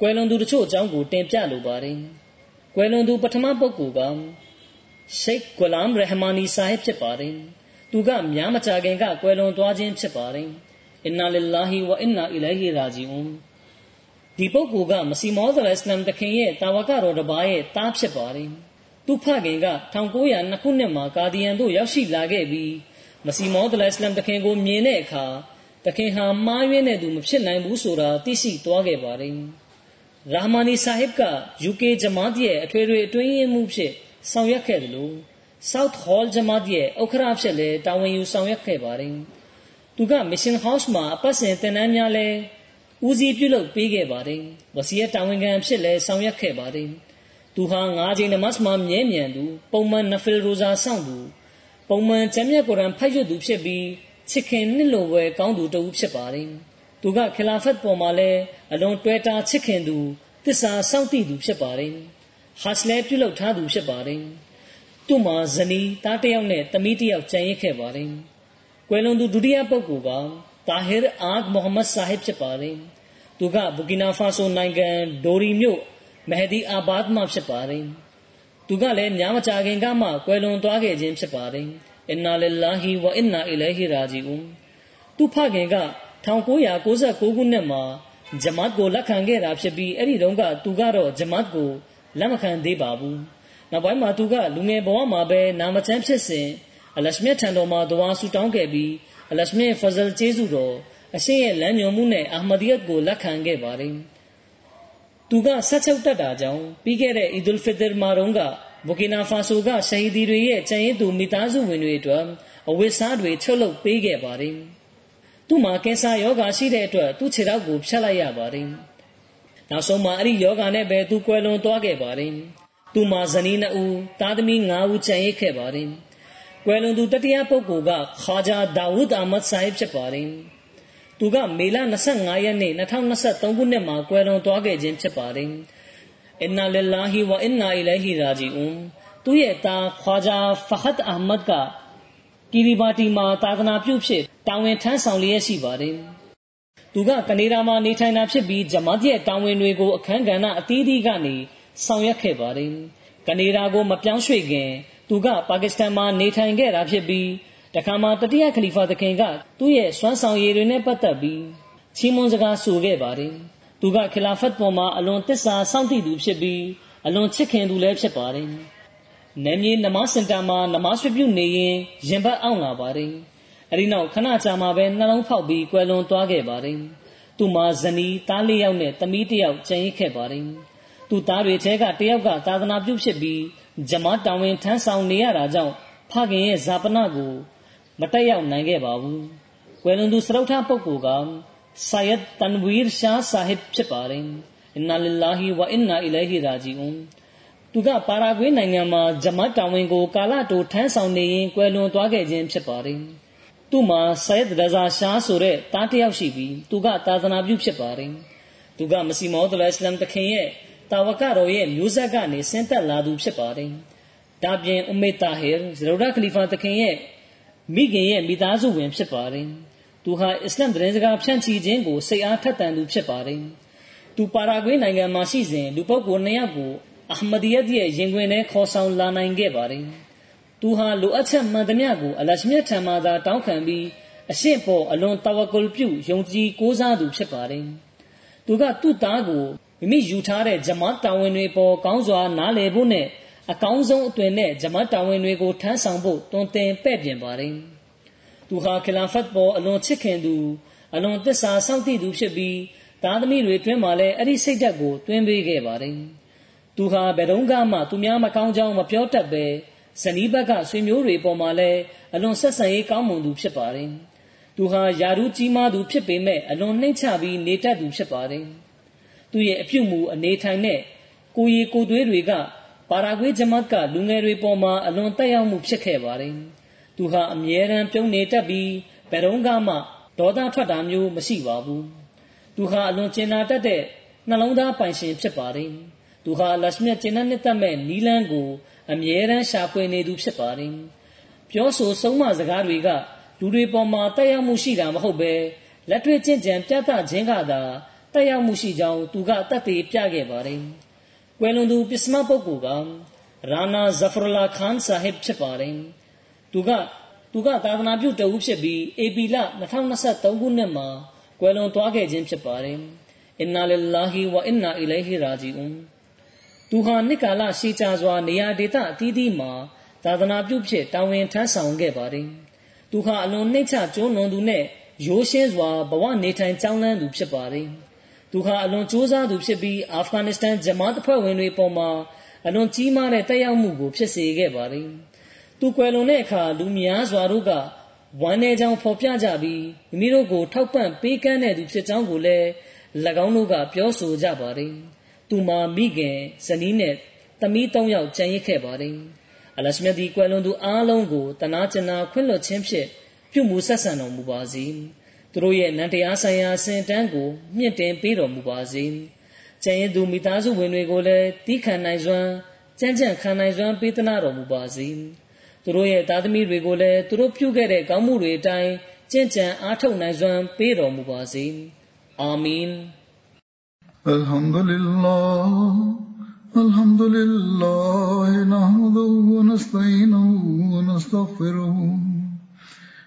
ကွယ်လွန်သူတချို့အကြောင်းကိုတင်ပြလိုပါတယ်။ကွယ်လွန်သူပထမပုဂ္ဂိုလ်ကရှိတ်ဂူလာမ်ရဟမာနီဆာဟစ်ဖြစ်ပါတယ်။သူကများမကြခင်ကကွယ်လွန်သွားခြင်းဖြစ်ပါတယ်။အင်နာလ illah ဝအင်နာအီလိုင်ဟီရာဂျီအွန်ဒီပုဂ္ဂိုလ်ကမစီမောဇလအစ္စလမ်တခင်ရဲ့တာဝကတော်တစ်ပါးရဲ့တားဖြစ်ပါတယ်။ သူဖခင်က1902ခုနှစ်မှာကာဒီယန်တို့ရောက်ရှိလာခဲ့ပြီးမစီမောဇလအစ္စလမ်တခင်ကိုမြင်တဲ့အခါတခင်ဟာမှားယွင်းတဲ့သူမဖြစ်နိုင်ဘူးဆိုတာသိရှိသွားခဲ့ပါတယ်။ရာမာနီဆာဟစ်က UK ဂျမားတ်ရဲ့အထွေထွေအတွင်းရေးမှူးဖြစ်ဆောင်ရွက်ခဲ့တယ်လို့ South Hall ဂျမားရဲ့ဥက္ကရာဖြစ်လဲတာဝန်ယူဆောင်ရွက်ခဲ့ပါတယ်။သူက Mission House မှာအပတ်စဉ်သင်တန်းများလဲဦးစီးပြုလုပ်ပေးခဲ့ပါတယ်။ဝစီယတာဝန်ခံဖြစ်လဲဆောင်ရွက်ခဲ့ပါတယ်။ သူဟာ၅ချိန်နမတ်မှာမြဲမြံသူပုံမှန်နဖီလ်ရိုဇာစောင့်သူပုံမှန်ကျမ်းမြတ်ကုရ်အာန်ဖတ်ရသူဖြစ်ပြီးချစ်ခင်နှစ်လိုပဲကောင်းသူတဦးဖြစ်ပါတယ်သူကခလာဖတ်ပေါ်မှာလည်းအလွန်တွေ့တာချစ်ခင်သူတစ္ဆာစောင့်တည်သူဖြစ်ပါတယ်ဟာစလဲပြုလုပ်ထားသူဖြစ်ပါတယ်သူ့မှာဇနီးသားတစ်ယောက်နဲ့သမီးတစ်ယောက်ကြံရစ်ခဲ့ပါတယ်ကွယ်လွန်သူဒုတိယပုဂ္ဂိုလ်ကတာဟီရ်အာဒ်မိုဟမ္မဒ်ဆာဟစ်ဖြစ်ပါတယ်သူကဘူကီနာဖာဆိုနိုင်ငံဒိုရီမြို့ မဟဒီအာဘတ်မှာဖြစ်ပါတယ်သူကလည်းများမကြာခင်ကမှကွယ်လွန်သွားခဲ့ခြင်းဖြစ်ပါတယ်အင်နာလ illah ဝအင်နာအီလိုဟီရာဂျီအွန်သူဖခင်က1996ခုနှစ်မှာဂျမတ်ကိုလက်ခံခဲ့တာဖြစ်ပြီးအဲ့ဒီတုန်းကသူကတော့ဂျမတ်ကိုလက်မခံသေးပါဘူးနောက်ပိုင်းမှာသူကလူငယ်ဘဝမှာပဲနာမချမ်းဖြစ်စဉ်အလရှမြတ်ထံတော်မှာဒဝါဆူတောင်းခဲ့ပြီးအလရှမြတ်ဖဇလ်ကျေးဇူးတော်အရှင်ရဲ့လမ်းညွှန်မှုနဲ့အာမဒီယတ်ကိုလက်ခံခဲ့ပါတယ် သူကဆက်ချုပ်တတ်တာကြောင့်ပြီးခဲ့တဲ့အီဒူလ်ဖီတရ်မှာတော့ကဘူကီနာဖာဆိုကရှဟီဒီတွေရဲ့ကျန်ရည်သူမိသားစုဝင်တွေအတွက်အဝတ်စားတွေချုပ်လုပ်ပေးခဲ့ပါတယ်သူ့မှာကင်ဆာယောဂါရှိတဲ့အတွက်သူ့ခြေထောက်ကိုဖြတ်လိုက်ရပါတယ်နောက်ဆုံးမှာအဲ့ဒီယောဂါနဲ့ပဲသူကွယ်လွန်သွားခဲ့ပါတယ်သူ့မှာဇနီးနှစ်ဦးသားသမီး၅ဦးကျန်ရစ်ခဲ့ပါတယ်ကွယ်လွန်သူတတိယပုဂ္ဂိုလ်ကခါဂျာဒါဝုဒ်အာမတ်ဆိုင်ဖြစ်ပါတယ် သူကမေလ25ရက်နေ့2023ခုနှစ်မှာကွယ်လွန်သွားခဲ့ခြင်းဖြစ်ပါတယ်အင်နာလ illah ဝအင်နာအီလိုဟီရာဂျီအွန်သူရဲ့သားခွာဂျာဖဟတ်အာမတ်ကကီရီဘာတီမှာသာသနာပြုဖြစ်တာဝန်ထမ်းဆောင်လျက်ရှိပါတယ်သူကကနေဒါမှာနေထိုင်တာဖြစ်ပြီးဂျမတ်ရဲ့တာဝန်တွေကိုအခမ်းကဏ္ဍအသီးသီးကနေဆောင်ရွက်ခဲ့ပါတယ်ကနေဒါကိုမပြောင်းရွှေ့ခင် သူကပါကစ္စတန်မှာနေထိုင်ခဲ့တာဖြစ်ပြီး တခါမှတတိယခလီဖာသခင်ကသူ့ရဲ့စွမ်းဆောင်ရည်တွေနဲ့ပတ်သက်ပြီးချီးမွမ်းစကားဆိုခဲ့ပါတယ်။သူကခလာဖတ်ပေါ်မှာအလွန်တစ္ဆာစောင့်တည်သူဖြစ်ပြီးအလွန်ချစ်ခင်သူလည်းဖြစ်ပါတယ်။နမ်မြေနမစင်တာမှာနမဆွပြုနေရင်ရင်ဘတ်အောင်လာပါတယ်။အဲဒီနောက်ခဏကြာမှပဲနှလုံးဖောက်ပြီးကွယ်လွန်သွားခဲ့ပါတယ်။သူ့မှာဇနီးသားလေးယောက်နဲ့သမီးတစ်ယောက်ကျန်ရစ်ခဲ့ပါတယ်။သူ့သားတွေထဲကတစ်ယောက်ကသာသနာပြုဖြစ်ပြီးဂျမားတာဝန်ထမ်းဆောင်နေရတာကြောင့်ဖခင်ရဲ့ဇာပနကို မတက်ရောက်နိုင်ခဲ့ပါဘူး။ကွယ်လွန်သူစရုပ်ထပုဂ္ဂိုလ်ကဆာယက်တန်ဝီရ်ရှာဆာဟစ်ဖြစ်ပါတယ်။အင်နာလ illah ဝအင်နာအီလိုဟီရာဂျီအွန်သူကပါရာဂွေးနိုင်ငံမှာဂျမတ်တာဝန်ကိုကာလတိုထမ်းဆောင်နေရင်ကွယ်လွန်သွားခဲ့ခြင်းဖြစ်ပါတယ်။သူ့မှာဆာယက်ဒဇာရှာဆိုတဲ့တားတယောက်ရှိပြီးသူကသာသနာပြုဖြစ်ပါတယ်။သူကမစီမောဒ်အစ္စလမ်တခင်ရဲ့တာဝကတော်ရဲ့မျိုးဆက်ကနေဆင်းသက်လာသူဖြစ်ပါတယ်။ဒါပြင်အမေတာဟီရ်ဇရူဒါခလီဖာတခင်ရဲ့ မိခင်ရဲ့မိသားစုဝင်ဖြစ်ပါတယ်။သူဟာအစ္စလမ်သတင်းစကားဖြန့်ချီခြင်းကိုစိတ်အားထက်သန်သူဖြစ်ပါတယ်။သူပါရာဂွေးနိုင်ငံမှာရှိစဉ်လူပုဂ္ဂိုလ်နှစ်ယောက်ကိုအာမဒီယတ်ရဲ့ရင်ခွင်ထဲခေါ်ဆောင်လာနိုင်ခဲ့ပါတယ်။သူဟာလိုအပ်ချက်မှန်သမျှကိုအလရှမြတ်ထံမှသာတောင်းခံပြီးအရှင်းပေါ်အလွန်တဝကုလ်ပြုယုံကြည်ကိုးစားသူဖြစ်ပါတယ်။သူကသူ့သားကိုမိမိယူထားတဲ့ဂျမတ်တာဝန်တွေပေါ်ကောင်းစွာနားလည်ဖို့နဲ့ အကောင်းဆုံးအသွင်နဲ့ဂျမတ်တာဝန်တွေကိုထမ်းဆောင်ဖို့တွင်တင်ပဲ့ပြင်ပါတယ်။သူဟာခလာဖတ်ပေါ်အလွန်ချစ်ခင်သူအလွန်သစ္စာစောင့်တည်သူဖြစ်ပြီးသားသမီးတွေတွင်မှလည်းအဲ့ဒီစိတ်ဓာတ်ကိုတွင်ပေးခဲ့ပါတယ်။သူဟာဘယ်တော့မှသူများမကောင်းကြောင်းမပြောတတ်ပဲဇနီးဘက်ကဆွေမျိုးတွေပေါ်မှာလည်းအလွန်ဆက်ဆံရေးကောင်းမွန်သူဖြစ်ပါတယ်။သူဟာယာရုကြီးမားသူဖြစ်ပေမဲ့အလွန်နှိမ့်ချပြီးနေတတ်သူဖြစ်ပါတယ်။သူရဲ့အပြုတ်မှုအနေထိုင်နဲ့ကိုရီကိုသွေးတွေက ပါရာဂွေးဂျမတ်ကလူငယ်တွေပေါ်မှာအလွန်တက်ရောက်မှုဖြစ်ခဲ့ပါတယ်။သူဟာအမြဲတမ်းပြုံးနေတတ်ပြီးဘယ်တော့မှဒေါသထွက်တာမျိုးမရှိပါဘူး။သူဟာအလွန်ကျင်နာတတ်တဲ့နှလုံးသားပိုင်ရှင်ဖြစ်ပါတယ်။သူဟာလက်မြတ်ကျင်တဲ့နှစ်သက်မဲ့နီလန်းကိုအမြဲတမ်းရှာဖွေနေသူဖြစ်ပါတယ်။ပြောဆိုဆုံးမစကားတွေကလူတွေပေါ်မှာတက်ရောက်မှုရှိတာမဟုတ်ပဲလက်တွေ့ကျင့်ကြံပြသခြင်းကသာတက်ရောက်မှုရှိကြောင်းသူကတတ်သိပြခဲ့ပါတယ်။ ကွယ်လွန်သူပစ္စမပုဂ္ဂိုလ်ကရာနာဇဖရလာခန်ဆာဟစ်ဖြစ်ပါတယ်သူကသူကသာသနာပြုတအုပ်ဖြစ်ပြီးအေပီလ2023ခုနှစ်မှာကွယ်လွန်သွားခဲ့ခြင်းဖြစ်ပါတယ်အင်နာလ illah ဝအင်နာအီလိုဟီရာဂျီအွန်သူဟာနှစ်ကာလရှေးကြာစွာနေရာဒေသအသီးသီးမှာသာသနာပြုဖြစ်တာဝန်ထမ်းဆောင်ခဲ့ပါတယ်သူဟာအလွန်နှိမ့်ချကျွန်းလွန်သူနဲ့ရိုးရှင်းစွာဘဝနေထိုင်ကြောင်းလန်းသူဖြစ်ပါတယ် သူဟာအလွန်ကြိုးစားသူဖြစ်ပြီးအာဖဂန်နစ္စတန်ဂျမားအဖွဲ့ဝင်တွေပေါ်မှာအလွန်ကြီးမားတဲ့တက်ရောက်မှုကိုဖြစ်စေခဲ့ပါတယ်။သူကွယ်လွန်တဲ့အခါလူများစွာတို့ကဝမ်းနည်းကြောင်းဖော်ပြကြပြီးမိမိတို့ကိုထောက်ပံ့ပေးကမ်းတဲ့သူဖြစ်ကြောင်းကိုလည်း၎င်းတို့ကပြောဆိုကြပါတယ်။သူမှာမိခင်ဇနီးနဲ့သမီး၃ယောက်ကျန်ရစ်ခဲ့ပါတယ်။အလရှမြတ်ဒီကွယ်လွန်သူအားလုံးကိုတနာကျင်နာခွင့်လွှတ်ခြင်းဖြင့်ပြုမှုဆက်ဆံတော်မူပါစေ သူတို့ရဲ့နန္တရားဆိုင်ရာအစဉ်တန်းကိုမြင့်တင်ပေးတော်မူပါစေကျန်ရသူမိသားစုဝင်တွေကိုလည်းတီးခံနိုင်စွမ်းကြံ့ကြံ့ခံနိုင်စွမ်းပေးသနာတော်မူပါစေသူတို့ရဲ့သားသမီးတွေကိုလည်းသူတို့ပြုခဲ့တဲ့ကောင်းမှုတွေအတိုင်းကျင့်ကြံအားထုတ်နိုင်စွမ်းပေးတော်မူပါစေအာမင် الحمد لله الحمد لله نحمده ونستعينه ونستغفره